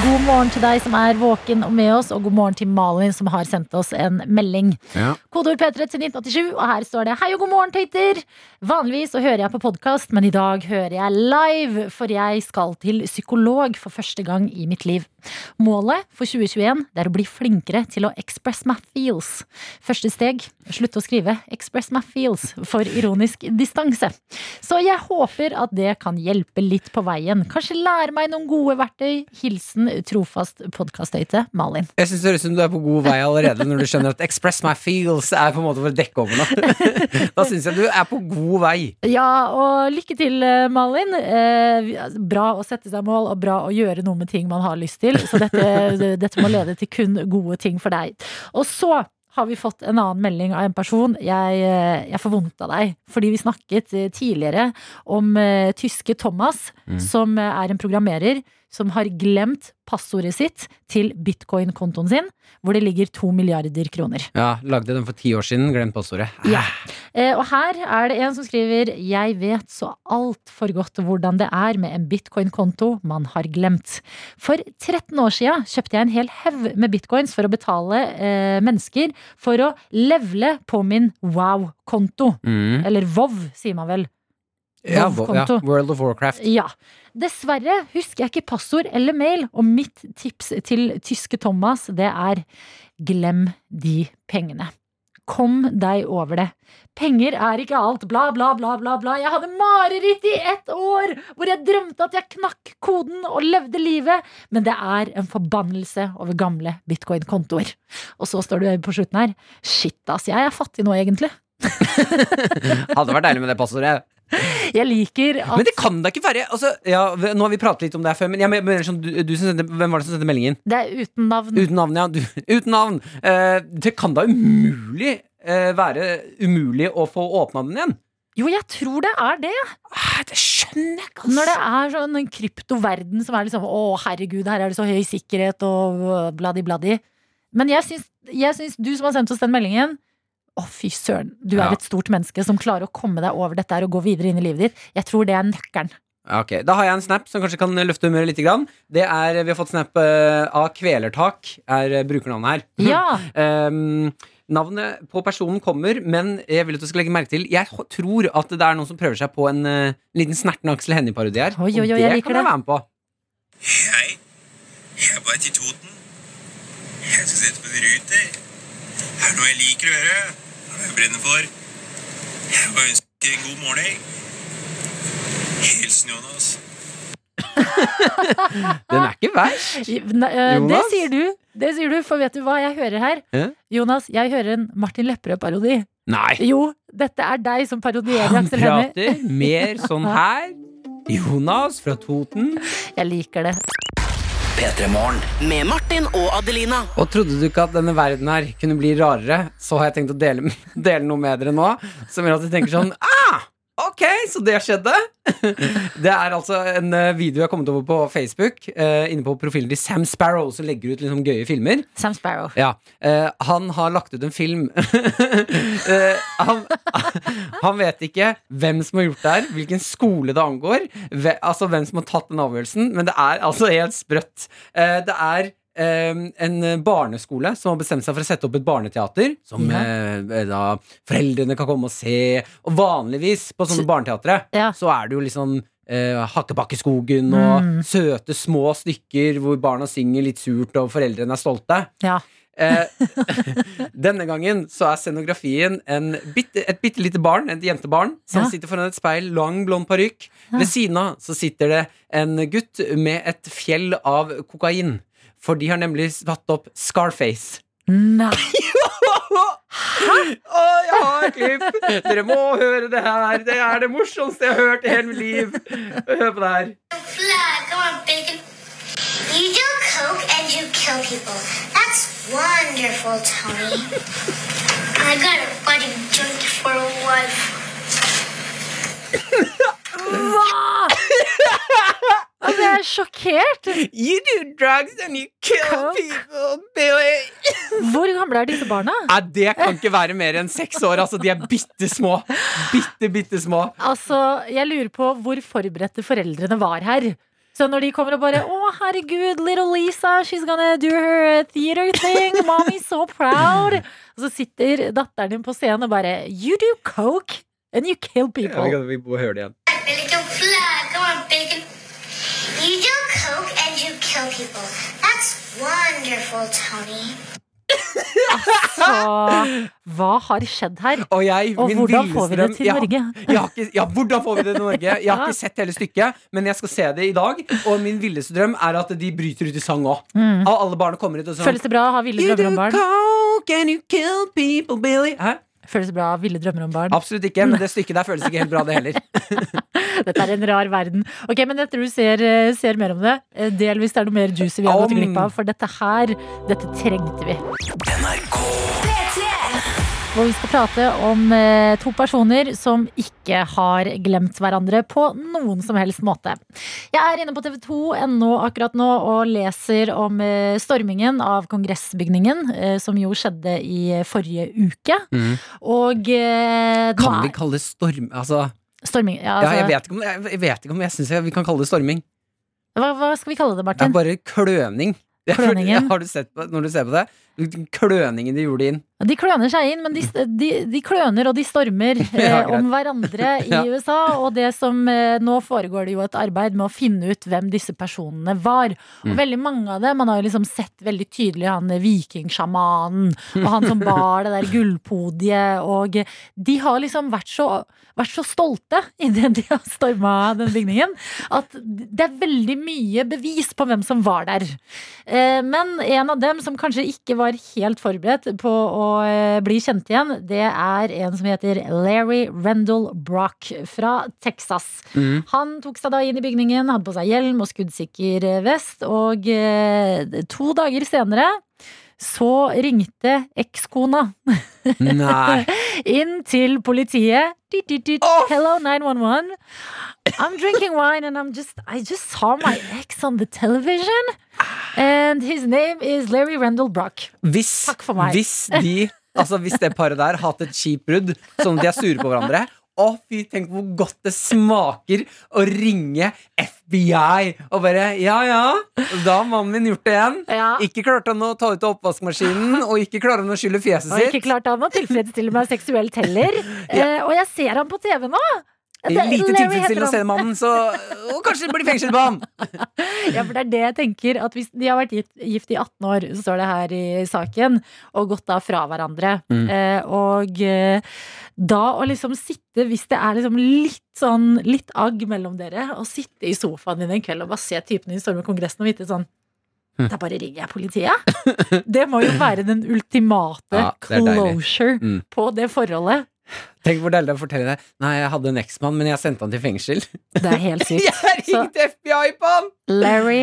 God morgen til deg som er våken og med oss, og god morgen til Malin som har sendt oss en melding. Ja. Kodeord P3 til 1987, og her står det Hei og god morgen, tøyter! Vanligvis så hører jeg på podkast, men i dag hører jeg live, for jeg skal til psykolog for første gang i mitt liv. Målet for 2021 det er å bli flinkere til å express my feels. Første steg slutte å skrive 'express my feels' for ironisk distanse. Så jeg håper at det kan hjelpe litt på veien. Kanskje lære meg noen gode verktøy. Hilsen trofast podkastøyte Malin. Jeg syns det høres ut som du er på god vei allerede når du skjønner at 'express my feels' er på en måte for å dekke over noe. *laughs* da syns jeg du er på god vei. Ja, og lykke til, eh, Malin. Eh, bra å sette seg mål, og bra å gjøre noe med ting man har lyst til. Så dette, dette må lede til kun gode ting for deg. Og så har vi fått en annen melding av en person. Jeg, eh, jeg får vondt av deg. Fordi vi snakket eh, tidligere om uh, tyske Thomas, som eh, er en programmerer som har glemt passordet sitt til bitcoin-kontoen sin, hvor det ligger to milliarder kroner. Ja, Lagde den for ti år siden, glemt passordet. Ja. Eh, og her er det en som skriver Jeg vet så altfor godt hvordan det er med en bitcoin-konto man har glemt. For 13 år siden kjøpte jeg en hel haug med bitcoins for å betale eh, mennesker for å levele på min wow-konto. Mm. Eller WoW, sier man vel. Ja, ja, World of Warcraft. Ja. Dessverre husker jeg ikke passord eller mail, og mitt tips til tyske Thomas, det er glem de pengene. Kom deg over det. Penger er ikke alt, bla, bla, bla, bla, bla. Jeg hadde mareritt i ett år hvor jeg drømte at jeg knakk koden og levde livet, men det er en forbannelse over gamle bitcoin-kontoer. Og så står du på slutten her, shit ass, jeg er fattig nå egentlig. *laughs* Hadde vært deilig med det passordet. Jeg liker at Men det kan da ikke være altså, ja, Nå har vi pratet litt om det her før, men jeg men sånn, du, du som sendte, hvem var det som sendte meldingen? det er uten navn. Uten navn, ja. Du, uten navn. Uh, det kan da umulig uh, være umulig å få åpna den igjen? Jo, jeg tror det er det. Ah, det skjønner jeg ikke, Altså. Når det er sånn en kryptoverden som er liksom Å, herregud, her er det så høy sikkerhet og bladi-bladi. Men jeg syns, jeg syns du som har sendt oss den meldingen Å, fy søren. Du er Ja. et stort menneske som klarer å komme deg over dette og gå videre inn i livet ditt. Jeg tror det er nøkkelen. Ja, Ok, Da har jeg en snap som kanskje kan løfte humøret litt. Grann. Det er, Vi har fått snap eh, av Kvelertak, er eh, brukernavnet her. *laughs* Ja. um, *laughs* navnet på personen kommer, men jeg vil at du skal legge merke til Jeg tror at det er noen som prøver seg på en uh, liten snerten Aksel Hennie-parodi her. Oi, oi, oi, og jeg det liker kan jeg være med på. Hei, jeg er vei til Toten. Jeg skal sette på en ruter. Det er noe jeg liker å gjøre. Er brenner for. Og ønsker en god morgen. Hilsen Jonas. *laughs* Den er ikke verst. Ne- eh, Det sier du. Det sier du, for vet du hva jeg hører her? Hæ? Jonas, jeg hører en Martin Lepperød-parodi. Nei. Jo, dette er deg som parodierer Han Aksel Hennie. prater mer sånn *laughs* her. Jonas fra Toten. Jeg liker det. P3 Morgen. Med Martin og Adelina. Og trodde du ikke at denne verden her kunne bli rarere, så har jeg tenkt å dele, *laughs* dele noe med dere nå som gjør at du tenker sånn Ah! Ok, så det skjedde. *laughs* Det er altså en eh, video jeg har kommet over på Facebook, eh, inne på profilen til Sam Sparrow, som legger ut liksom gøye filmer. Sam Sparrow. Ja, eh, Han har lagt ut en film. *laughs* Eh, han, *laughs* han vet ikke hvem som har gjort det her, hvilken skole det angår, ve, altså hvem som har tatt den avgjørelsen, men det er altså helt sprøtt. Det er en barneskole som har bestemt seg for å sette opp et barneteater, som Ja. eh, da foreldrene kan komme og se. Og vanligvis på sånne barneteatre Ja. så er det jo liksom eh, Hakkebakkeskogen og Mm. søte små stykker hvor barna synger litt surt og foreldrene er stolte. Ja. Eh, *laughs* *laughs* denne gangen så er scenografien en bitte, et bitte lite barn, et jentebarn, som Ja. sitter foran et speil, lang, blond parykk. Ved siden av så sitter det en gutt med et fjell av kokain. For de har nemlig satt opp Scarface. Nei. *laughs* Hæ? Å, jeg har klipp! Dere må høre det her. Det er det morsomste jeg har hørt i hele mitt liv. Hør på det her. Flag, come on, bacon. You do coke and you kill people. That's wonderful, Tony. I got a buddy joint for a wife. *laughs* Altså, jeg er sjokkert. You do drugs and you kill Coke. people, Billy. Hvor gamle er disse barna? Ja, det kan ikke være mer enn seks år. Altså, de er bitte små. Bitte, bitte små. Altså, Jeg lurer på hvor forberedte foreldrene var her. Så når de kommer og bare Å, herregud, little Lisa, she's gonna do her theater thing. Mommy's so proud. Og så sitter datteren din på scenen og bare You do coke and you kill people. vi må høre det igjen. Billy Joe Flag, come on, bacon. You do coke and you kill people. That's wonderful, Tony. altså, hva har skjedd her? Og, jeg, Og hvordan får vi det til Norge? Ja, jeg har ikke, ja, hvordan får vi det til Norge? Jeg har Ja. *laughs* ikke sett hele stykket, men jeg skal se det i dag. Og min villeste drøm er at de bryter ut i sang òg. Mm. Alle barna kommer ut og sånn Føles det bra å ha ville drømmer om barn? coke and you kill people, Billy. Hæ? Føles bra ville drømmer om barn? Absolutt ikke, men det stykket der føles ikke helt bra, det heller. *laughs* Dette er en rar verden. Ok, men etter du ser, eh, ser mer om det, eh, del hvis det er noe mer juicy vi har gått glipp av. For dette her, dette trengte vi. NRK Hvor vi skal prate om eh, to personer som ikke har glemt hverandre på noen som helst måte. Jeg er inne på tv2.no akkurat nå og leser om eh, stormingen av kongressbygningen, eh, som jo skjedde i forrige uke. Mm. Og Kan vi kalle det storm... Altså, storming? Ja, ja, altså, jeg vet ikke om jeg, vet ikke om jeg syns vi kan kalle det storming. hva, hva skal vi kalle det, Det er bare kløning. Kløningen? *laughs* Har du sett på, når du ser på det? Kløningen de gjorde inn. De kløner seg inn, men de, de, de kløner og de stormer *laughs* eh, Ja, om hverandre *laughs* i Ja. USA. Og det som eh, nå foregår det jo et arbeid med å finne ut hvem disse personene var. Og Mm. veldig mange av dem, man har jo liksom sett veldig tydelig han eh, vikingsjamanen og han som bar det der gullpodiet, og de har liksom vært så vært så stolte idet de har storma den bygningen, at det er veldig mye bevis på hvem som var der. Eh, Men en av dem som kanskje ikke var helt forberedt på å eh, bli kjent igjen, det er en som heter Larry Rendell Brock fra Texas. Mm. Han tok seg da inn i bygningen, hadde på seg hjelm og skuddsikker eh, vest, og eh, to dager senere så ringte ekskona Nei. *laughs* inn til politiet. Hello 911. I'm drinking wine and I'm just I just saw my ex on the television. And his name is Larry Rendell Brock. Hvis, Takk for meg. hvis de Altså hvis det paret der har hatt et kjipt brudd, sånn at de er sure på hverandre å, fy, tenk hvor godt det smaker å ringe FBI og bare Ja, ja, da har mannen min gjort det igjen. Ja. Ikke klarte han å ta ut av oppvaskmaskinen, *laughs* og ikke klarer han å skylle fjeset sitt. Og ikke klarte han å tilfredsstille meg seksuelt heller. *laughs* eh, og jeg ser han på TV nå. Lite tilfredsstillende å se mannen, så Og kanskje det blir fengsel på han! *laughs* Ja, for det er det jeg tenker at Hvis de har vært gift, gift i 18 år, så står det her i saken, og gått da fra hverandre. Mm. Eh, og eh, da å liksom sitte, hvis det er liksom litt sånn litt agg mellom dere, og sitte i sofaen din en kveld og bare se typen din storme Kongressen og vite sånn Hm. Da bare ringer jeg politiet. *laughs* Det må jo være den ultimate Ja, closure Mm. på det forholdet. Tenk hvor deilig det er å fortelle deg Nei, jeg hadde en eksmann, men jeg sendte han til fengsel. Det er helt sykt. *laughs* Jeg ringte FBI på han! Larry,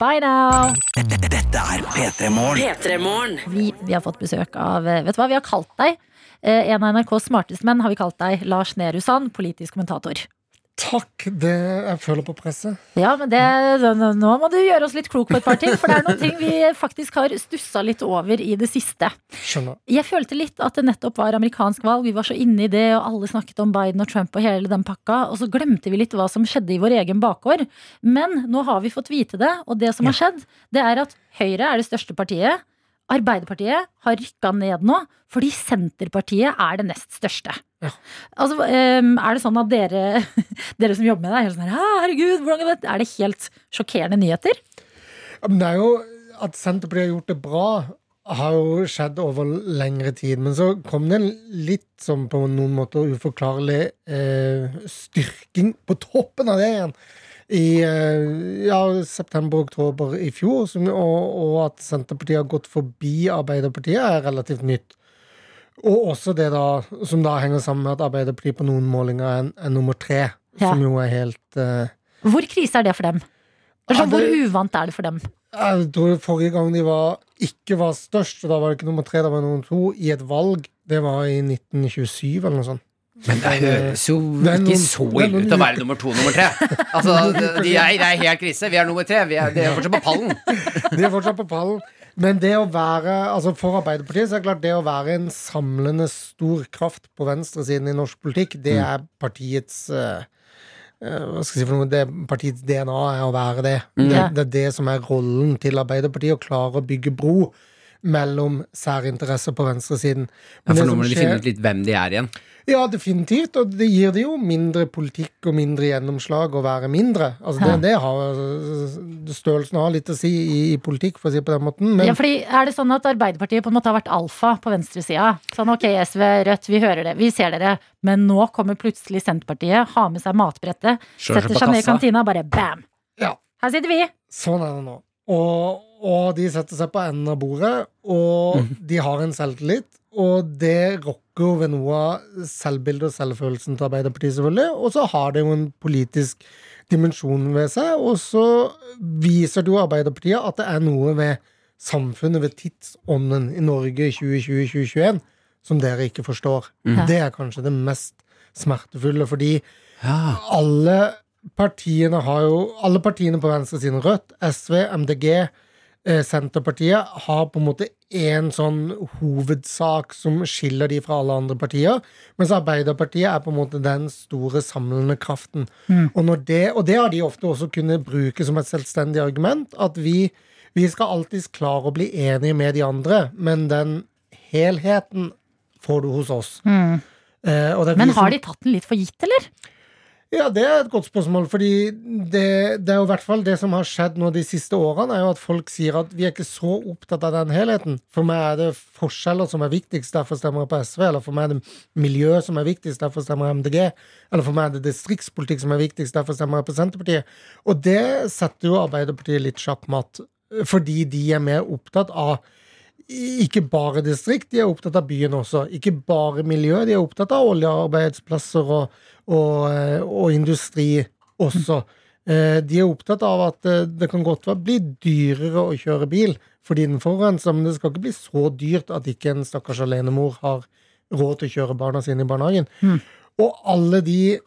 bye now! Dette er P3 Morgen. Vi, vi har fått besøk av eh, Vet du hva vi har kalt deg? Eh, En av NRKs smarteste menn har vi kalt deg Lars Nehru Sand, politisk kommentator. Takk. Det jeg føler på presset. Ja, men det, nå må du gjøre oss litt klok på et par ting, for det er noen ting vi faktisk har stussa litt over i det siste. Skjønner. Jeg følte litt at det nettopp var amerikansk valg, vi var så inne i det, og alle snakket om Biden og Trump og hele den pakka, og så glemte vi litt hva som skjedde i vår egen bakgård. Men nå har vi fått vite det, og det som har skjedd, det er at Høyre er det største partiet. Arbeiderpartiet har rykka ned nå, fordi Senterpartiet er det nest største. Ja. Altså, ehm, er det sånn at dere, *laughs* dere som jobber med det, er helt sånn her, herregud, hvordan er det? Er det helt sjokkerende nyheter? Men det er jo at Senterpartiet har gjort det bra, har jo skjedd over lengre tid. Men så kom det en litt som på noen måter uforklarlig eh, styrking på toppen av det igjen. I eh, ja, september-oktober i fjor, som, og, og at Senterpartiet har gått forbi Arbeiderpartiet, er relativt nytt. Og også det da, som da henger sammen med at Arbeiderpartiet på noen målinger er, er nummer tre, Ja. som jo er helt uh, Hvor krise er det for dem? Sånn, Ja, det- Hvor uvant er det for dem? Jeg tror forrige gang de var, ikke var størst, og da var det ikke nummer tre, da var det nummer to, i et valg, det var i 1927 eller noe sånt. Men det høres jo ikke så ille ut å være nummer to nummer tre. Altså, de, *laughs* de er, det er helt krise. Vi er nummer tre. Vi er, de er fortsatt på pallen. *laughs* De er fortsatt på pallen. Men det å være, altså for Arbeiderpartiet så er det klart det å være en samlende stor kraft på venstresiden i norsk politikk, det er partiets eh, hva skal jeg si for noe, det Partiets DNA er å være det. Mm. det. Det er det som er rollen til Arbeiderpartiet, å klare å bygge bro mellom særinteresser på venstresiden. Ja, Men for nå må de finne ut litt hvem de er igjen. Ja, definitivt. Og det gir det jo mindre politikk og mindre gjennomslag å være mindre. Altså det, det har Størrelsen har litt å si i, i politikk, for å si det på den måten. Men Ja, fordi Er det sånn at Arbeiderpartiet på en måte har vært alfa på venstresida? Sånn ok, SV, Rødt, vi hører det, vi ser dere. Men nå kommer plutselig Senterpartiet, har med seg matbrettet, setter seg ned i kantina kantina, bare bam! Ja. Her sitter vi! sånn er det nå. Og, og de setter seg på enden av bordet, og de har en selvtillit. Og det rokker ved noe av selvbildet og selvfølelsen til Arbeiderpartiet, selvfølgelig. Og så har det jo en politisk dimensjon ved seg, og så viser det jo Arbeiderpartiet at det er noe ved samfunnet, ved tidsånden i Norge i 2020-2021, som dere ikke forstår. Det er kanskje det mest smertefulle, fordi Ja. alle partiene har jo Alle partiene på venstresiden, Rødt, SV, MDG, Senterpartiet, har på en måte én sånn hovedsak som skiller de fra alle andre partier. Mens Arbeiderpartiet er på en måte den store samlende kraften. Og, når det, og det har de ofte også kunnet bruke som et selvstendig argument. At vi, vi skal alltid klare å bli enige med de andre, men den helheten får du hos oss. Eh, og er vi Men har de tatt den litt for gitt, eller? Ja, det er et godt spørsmål, fordi det, det er jo i hvert fall det som har skjedd nå de siste årene, er jo at folk sier at vi er ikke så opptatt av den helheten. For meg er det forskjeller som er viktigst, derfor stemmer jeg på SV. Eller for meg er det miljø som er viktigst, derfor stemmer jeg MDG. Eller for meg er det distriktspolitikk som er viktigst, derfor stemmer jeg på Senterpartiet. Og det setter jo Arbeiderpartiet litt sjakkmatt, fordi de er mer opptatt av ikke bare distrikt, de er opptatt av byen også. Ikke bare miljø, de er opptatt av oljearbeidsplasser og, og, eh, og industri også. Eh, De er opptatt av at eh, det kan godt bli dyrere å kjøre bil fordi den forurenser, men det skal ikke bli så dyrt at ikke en stakkars alenemor har råd til å kjøre barna sine i barnehagen. Og alle de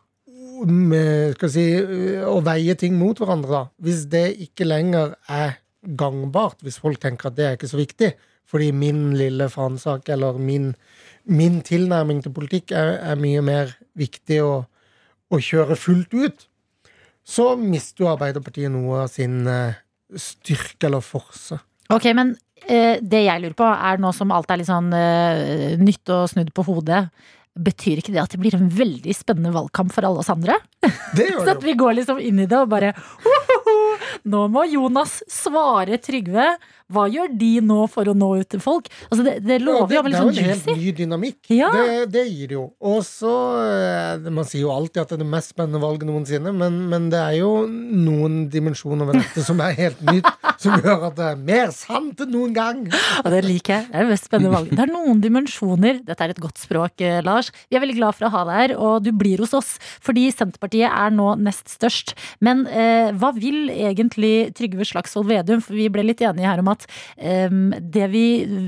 med, skal si, å veie ting mot hverandre, da. Hvis det ikke lenger er gangbart, hvis folk tenker at det er ikke så viktig, fordi min lille fanesak eller min, min tilnærming til politikk er, er mye mer viktig å, å kjøre fullt ut, så mister jo Arbeiderpartiet noe av sin eh, styrke eller forse. Ok, men eh, det jeg lurer på, er nå som alt er litt sånn eh, nytt og snudd på hodet. Betyr ikke det at det blir en veldig spennende valgkamp for alle oss andre? *laughs* Det gjør det Så at vi går liksom inn i det og bare «Hohoho, Nå må Jonas svare Trygve. Hva gjør de nå for å nå ut til folk? Altså det, det Ja, lover jo å juicy. det er jo sånn en helt ny dynamikk. Ja. Det, det gir det jo. Og så eh, Man sier jo alltid at det er det mest spennende valget noensinne, men, men det er jo noen dimensjoner ved dette som er helt nytt, *laughs* som gjør at det er mer sant enn noen gang. Og det liker jeg. Det er det mest spennende valget. Det er noen dimensjoner. Dette er et godt språk, eh, Lars. Vi er veldig glad for å ha deg her, og du blir hos oss fordi Senterpartiet er nå nest størst. Men eh, hva vil egentlig Trygve Slagsvold Vedum? For vi ble litt enige her om at eh, det vi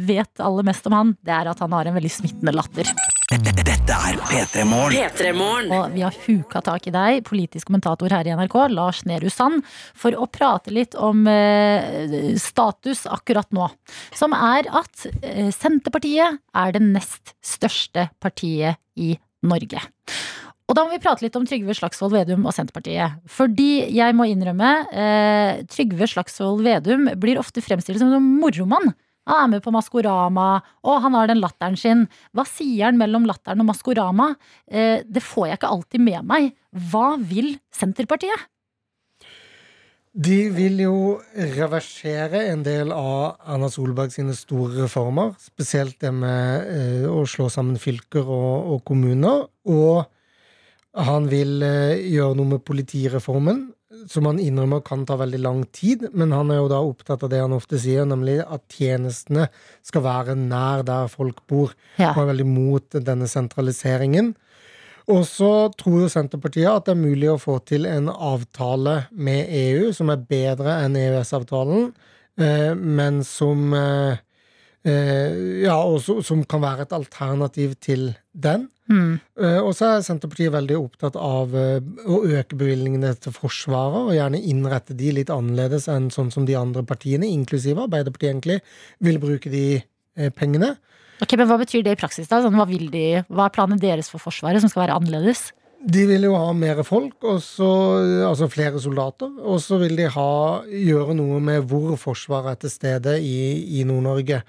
vet aller mest om han, det er at han har en veldig smittende latter. Dette er P3 Morgen. Og vi har huka tak i deg, politisk kommentator her i NRK, Lars Nehru Sand, for å prate litt om uh, status akkurat nå. Som er at uh, Senterpartiet er det nest største partiet i Norge. Og da må vi prate litt om Trygve Slagsvold Vedum og Senterpartiet. Fordi jeg må innrømme, eh, Trygve Slagsvold Vedum blir ofte fremstilt som en moromann. Han er med på Maskorama, og han har den latteren sin. Hva sier han mellom latteren og Maskorama? Eh, det får jeg ikke alltid med meg. Hva vil Senterpartiet? De vil jo reversere en del av Erna Solberg sine store reformer. Spesielt det med eh, å slå sammen fylker og, og kommuner. Og han vil eh, gjøre noe med politireformen, som han innrømmer kan ta veldig lang tid. Men han er jo da opptatt av det han ofte sier, nemlig at tjenestene skal være nær der folk bor. Ja. Han er veldig mot denne sentraliseringen. Og så tror jo Senterpartiet at det er mulig å få til en avtale med EU som er bedre enn EØS-avtalen, eh, men som eh, Ja, og så- som kan være et alternativ til den. Mm. Eh, Og så er Senterpartiet veldig opptatt av eh, å øke bevilgningene til Forsvaret, og gjerne innrette de litt annerledes enn sånn som de andre partiene, inklusive Arbeiderpartiet egentlig, vil bruke de eh, pengene. Ok, men Hva betyr det i praksis? da? Sånn, hva, vil de, hva er planen deres for Forsvaret, som skal være annerledes? De vil jo ha mer folk, så, altså flere soldater. Og så vil de ha, gjøre noe med hvor Forsvaret er til stede i, i Nord-Norge.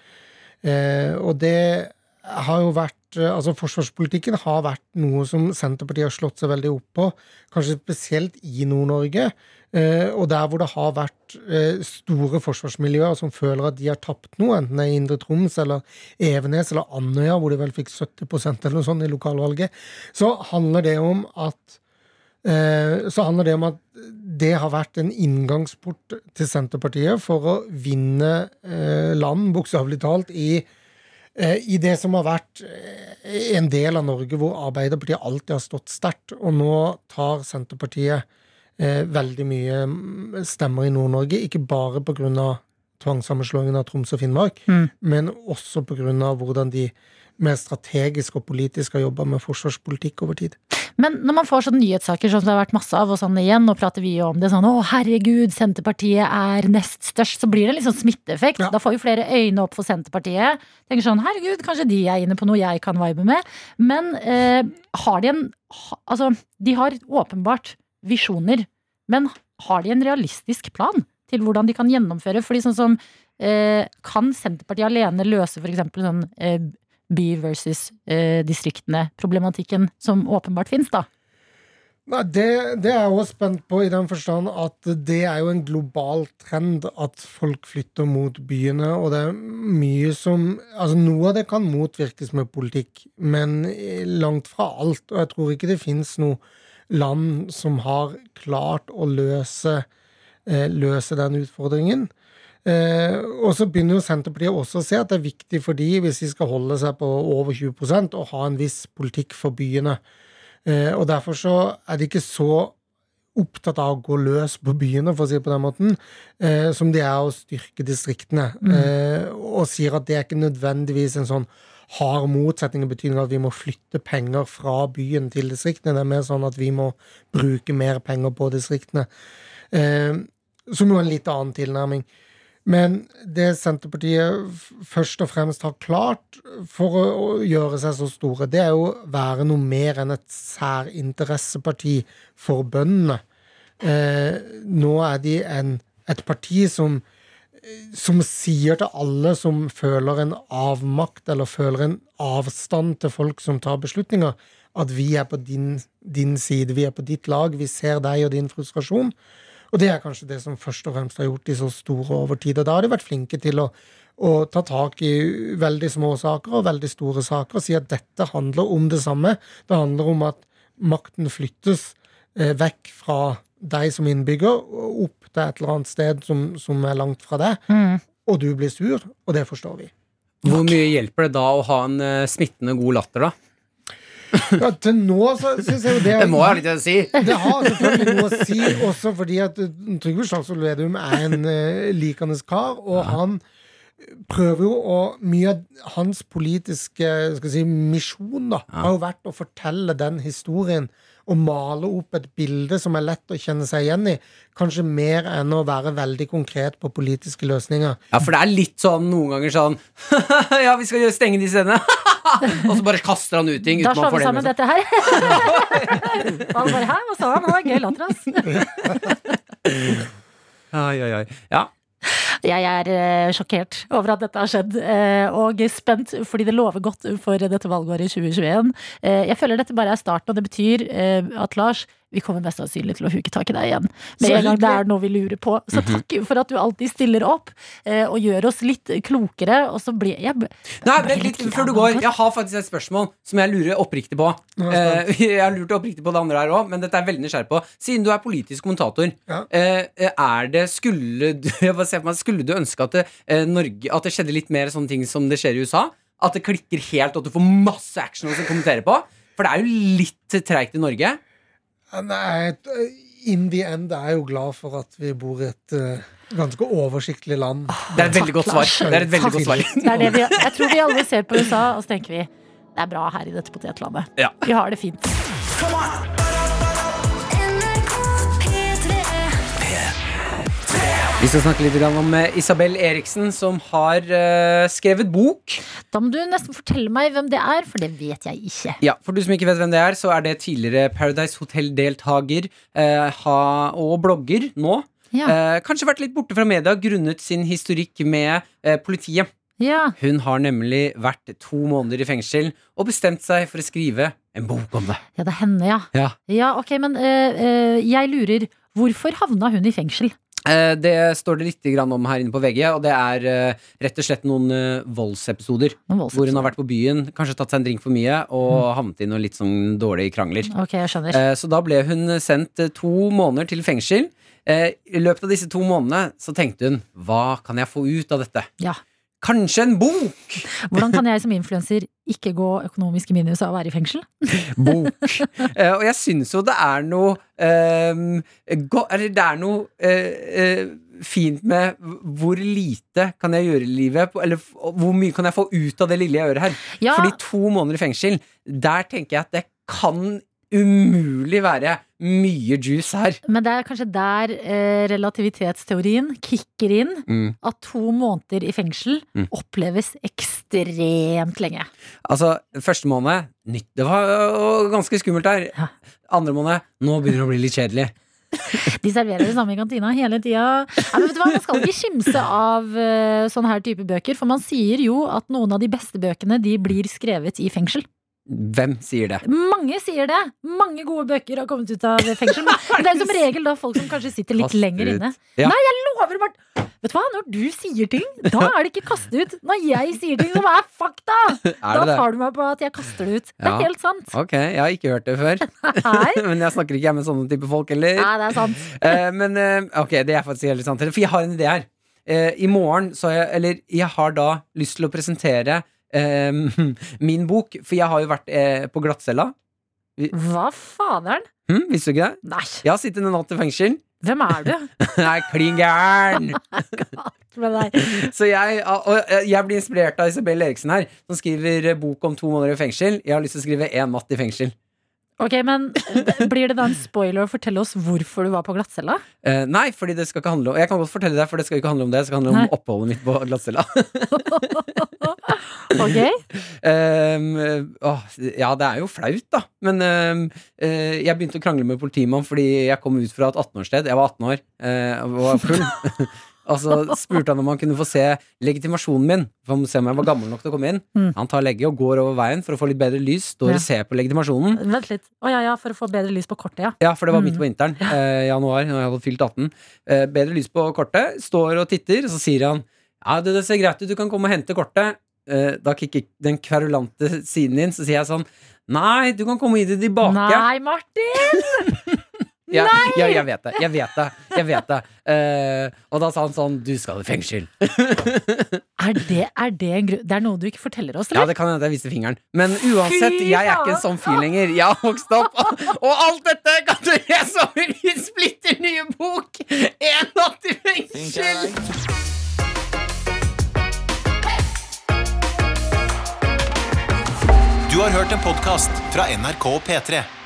Eh, og det har jo vært eh, Altså forsvarspolitikken har vært noe som Senterpartiet har slått seg veldig opp på. Kanskje spesielt i Nord-Norge. Eh, og der hvor det har vært store forsvarsmiljøer som føler at de har tapt noe, enten det er Indre Troms eller Evenes eller Andøya, hvor de vel fikk 70% eller noe sånt i lokalvalget, så handler det om at så handler det om at det har vært en inngangsport til Senterpartiet for å vinne eh, land, bokstavelig talt, i, eh, i det som har vært eh, en del av Norge hvor Arbeiderpartiet alltid har stått sterkt. Og nå tar Senterpartiet veldig mye mm, stemmer i Nord-Norge, ikke bare pga. tvangssammenslåingen av Troms og Finnmark, Mm. men også pga. hvordan de mer strategisk og politisk har jobba med forsvarspolitikk over tid. Men når man får sånne nyhetssaker som det har vært masse av, og sånn igjen, nå prater vi jo om det sånn å herregud, Senterpartiet er nest størst, så blir det en litt sånn smitteeffekt. Da får jo flere øyne opp for Senterpartiet. Tenker sånn herregud, kanskje de er inne på noe jeg kan vibe med. Men eh, har de en Altså, de har åpenbart visjoner, men har de en realistisk plan til hvordan de kan gjennomføre? Fordi sånn som eh, Kan Senterpartiet alene løse f.eks. sånn eh, by versus eh, distriktene-problematikken som åpenbart fins, da? Nei, det, det er jeg også spent på, i den forstand at det er jo en global trend at folk flytter mot byene, og det er mye som Altså, noe av det kan motvirkes med politikk, men langt fra alt. Og jeg tror ikke det fins noe land som har klart å løse, eh, løse den utfordringen. Eh, og så begynner jo Senterpartiet også å se at det er viktig for de, hvis de skal holde seg på over 20% å ha en viss politikk for byene. Eh, og derfor så er de ikke så opptatt av å gå løs på byene, for å si det på den måten, eh, som de er å styrke distriktene. Mm. Eh, og sier at det er ikke nødvendigvis en sånn hard motsetning i betydning at vi må flytte penger fra byen til distriktene. Det er mer sånn at vi må bruke mer penger på distriktene. Som jo er en litt annen tilnærming. Men det Senterpartiet først og fremst har klart for å, gjøre seg så store, det er jo å være noe mer enn et særinteresseparti for bøndene. Eh, nå er de en, et parti som, som sier til alle som føler en avmakt eller føler en avstand til folk som tar beslutninger, at vi er på din, din side, vi er på ditt lag, vi ser deg og din frustrasjon. Og det er kanskje det som først og fremst har gjort de så store over tid. Og da har de vært flinke til å, å ta tak i veldig små saker og veldig store saker og si at dette handler om det samme. Det handler om at makten flyttes eh, vekk fra deg som innbygger og opp til et eller annet sted som, som er langt fra deg. Mm. Og du blir sur, og det forstår vi. Hvor mye hjelper det da å ha en eh, smittende god latter, da? Ja, til nå så syns jeg jo det Det må ha litt å si. Det har selvfølgelig noe å si, også fordi at uh, Trygve Slagsvold Vedum er en uh, likende kar, og han prøver jo å Mye av hans politiske skal si, misjon da, har jo vært å fortelle den historien og male opp et bilde som er lett å kjenne seg igjen i. Kanskje mer enn å være veldig konkret på politiske løsninger. Ja, for det er litt sånn noen ganger sånn *laughs* Ja, vi skal stenge de stedene. *laughs* *laughs* og så bare kaster han ut ting Da slår vi sammen dette her. *laughs* han bare 'hæ, hva sa han?' Det var gøy latter, ass. *laughs* Ai, ai, ai. Ja. Jeg er eh, sjokkert over at dette har skjedd, eh, og spent fordi det lover godt for dette valgåret i 2021. Eh, jeg føler dette bare er starten, og det betyr at Lars, vi kommer mest sannsynlig til å huke tak i deg igjen. Med en gang det er noe vi lurer på. Så Mhm. takk for at du alltid stiller opp eh, og gjør oss litt klokere, og så blir jeg Nei, vent litt før du går. Jeg har faktisk et spørsmål som jeg lurer oppriktig på. Eh, *laughs* jeg har lurt oppriktig på det andre her òg, men dette er veldig nysgjerrig på. Siden du er politisk kommentator, eh, er det Skulle du *laughs* Skulle du ønske at det, Norge, at det skjedde litt mer sånne ting som det skjer i USA? At det klikker helt, og at du får masse action å kommentere på? For det er jo litt treigt i Norge. Nei, in the end er jeg jo glad for at vi bor i et uh, ganske oversiktlig land. Det er et veldig godt svar. Det er et veldig godt svar. Det er det vi, jeg tror vi alle ser på USA, og så tenker vi det er bra her i dette potetlandet. Ja. Vi har det fint. Vi skal snakke litt om eh, Isabel Eriksen, som har eh, skrevet bok. Da må du nesten fortelle meg hvem det er, for det vet jeg ikke. Ja, For du som ikke vet hvem det er, så er det tidligere Paradise Hotel-deltaker eh, og blogger nå. Ja. Kanskje vært litt borte fra media grunnet sin historikk med politiet. Ja. Hun har nemlig vært to måneder i fengsel og bestemt seg for å skrive en bok om det. Ja, det er henne, ja. Ja. Ja, ok, men eh, eh, jeg lurer. Hvorfor havna hun i fengsel? Eh, det står det litt om her inne på VG, og det er eh, rett og slett noen eh, voldsepisoder. Noen Hvor hun har vært på byen, kanskje tatt seg en drink for mye og havnet i noen litt sånn dårlige krangler. Ok, jeg skjønner. Så da ble hun sendt to måneder til fengsel. I løpet av disse to månedene så tenkte hun hva kan jeg få ut av dette? Ja. Kanskje en bok! Hvordan kan jeg som influenser ikke gå økonomisk i minus av å være i fengsel? Bok. Eh, og jeg syns jo det er noe ehm, go Eller det er noe eh, fint med hvor lite kan jeg gjøre i livet, eller hvor mye kan jeg få ut av det lille jeg gjør her. Ja. Fordi to måneder i fengsel, der tenker jeg at det kan umulig være mye juice her. Men det er kanskje der eh, relativitetsteorien kicker inn. Mm. At to måneder i fengsel Mm. oppleves ekstremt lenge. Altså, første måned nytt, Det var øh, ganske skummelt der. Ja. Andre måned nå begynner det å bli litt kjedelig. *laughs* De serverer det samme i kantina hele tida. Ja, Man skal ikke skimse av uh, sånn her type bøker, for man sier jo at noen av de beste bøkene de blir skrevet i fengsel. Hvem sier det? Mange sier det! Mange gode bøker har kommet ut av fengsel. Men det er som *laughs* regel da folk som kanskje sitter litt Kaster lenger ut. inne. Ja. Nei, jeg lover, Mart! Vet du hva, når du sier ting, da er det ikke kaste ut. Når jeg sier ting som er fakta, *laughs* Er da det tar du meg på at jeg kaster det ut. Det Ja. er helt sant. Ok, jeg har ikke hørt det før. *laughs* Nei, Men jeg snakker ikke med sånne type folk heller. Nei det er sant. Eh, men eh, ok, det er faktisk helt sant. For jeg har en idé her. eh, i morgen så har jeg Eller jeg har da lyst til å presentere *laughs* min bok, for jeg har jo vært eh, på glattcella. Hva faderen? Hm, visste du ikke det? Nei. Jeg har sittet en natt i fengsel. Hvem er du? *laughs* Er klin gæren! *laughs* Så jeg, og jeg blir inspirert av Isabel Eriksen her, som skriver bok om to måneder i fengsel. Jeg har lyst til å skrive én natt i fengsel. Ok, men Blir det da en spoiler å fortelle oss hvorfor du var på glattcella? Eh, nei, fordi det skal ikke handle om Jeg kan godt fortelle deg, for det skal ikke handle om det. Det skal handle om Nei. oppholdet mitt på glattcella. *laughs* Ok, Um, åh, ja, det er jo flaut, da. Men um, uh, jeg begynte å krangle med politimann fordi jeg kom ut fra et 18-årssted. Jeg var 18 år uh, og var full. *laughs* og så spurte han om han kunne få se legitimasjonen min. For å se om jeg var gammel nok til å komme inn. Mm. Han tar legge og går over veien for å få litt bedre lys. Står Ja. og ser på legitimasjonen. Vent litt. Å ja, ja, for å få bedre lys på kortet, ja. Ja, for det var midt Mm. på vinteren. Eh, januar, når jeg hadde fylt 18. Eh, bedre lys på kortet. Står og titter, og så sier han Ja, det, det ser greit ut, du kan komme og hente kortet. Eh, da kikker den kverulante siden din, så sier jeg sånn Nei, du kan komme og gi det tilbake. Nei, Martin! *laughs* Ja, ja, jeg vet det. Jeg vet det. Jeg vet det. Eh, og da sa han sånn Du skal i fengsel. Er det, er det en grunn Det er noe du ikke forteller oss, Ja, eller? det kan hende jeg viste fingeren. Men uansett, Fy jeg er ikke en sånn fyr lenger. Jeg har vokst opp, og alt dette kan du lese om i min splitter nye bok! En natt i fengsel! Du har hørt en podcast fra NRK P3.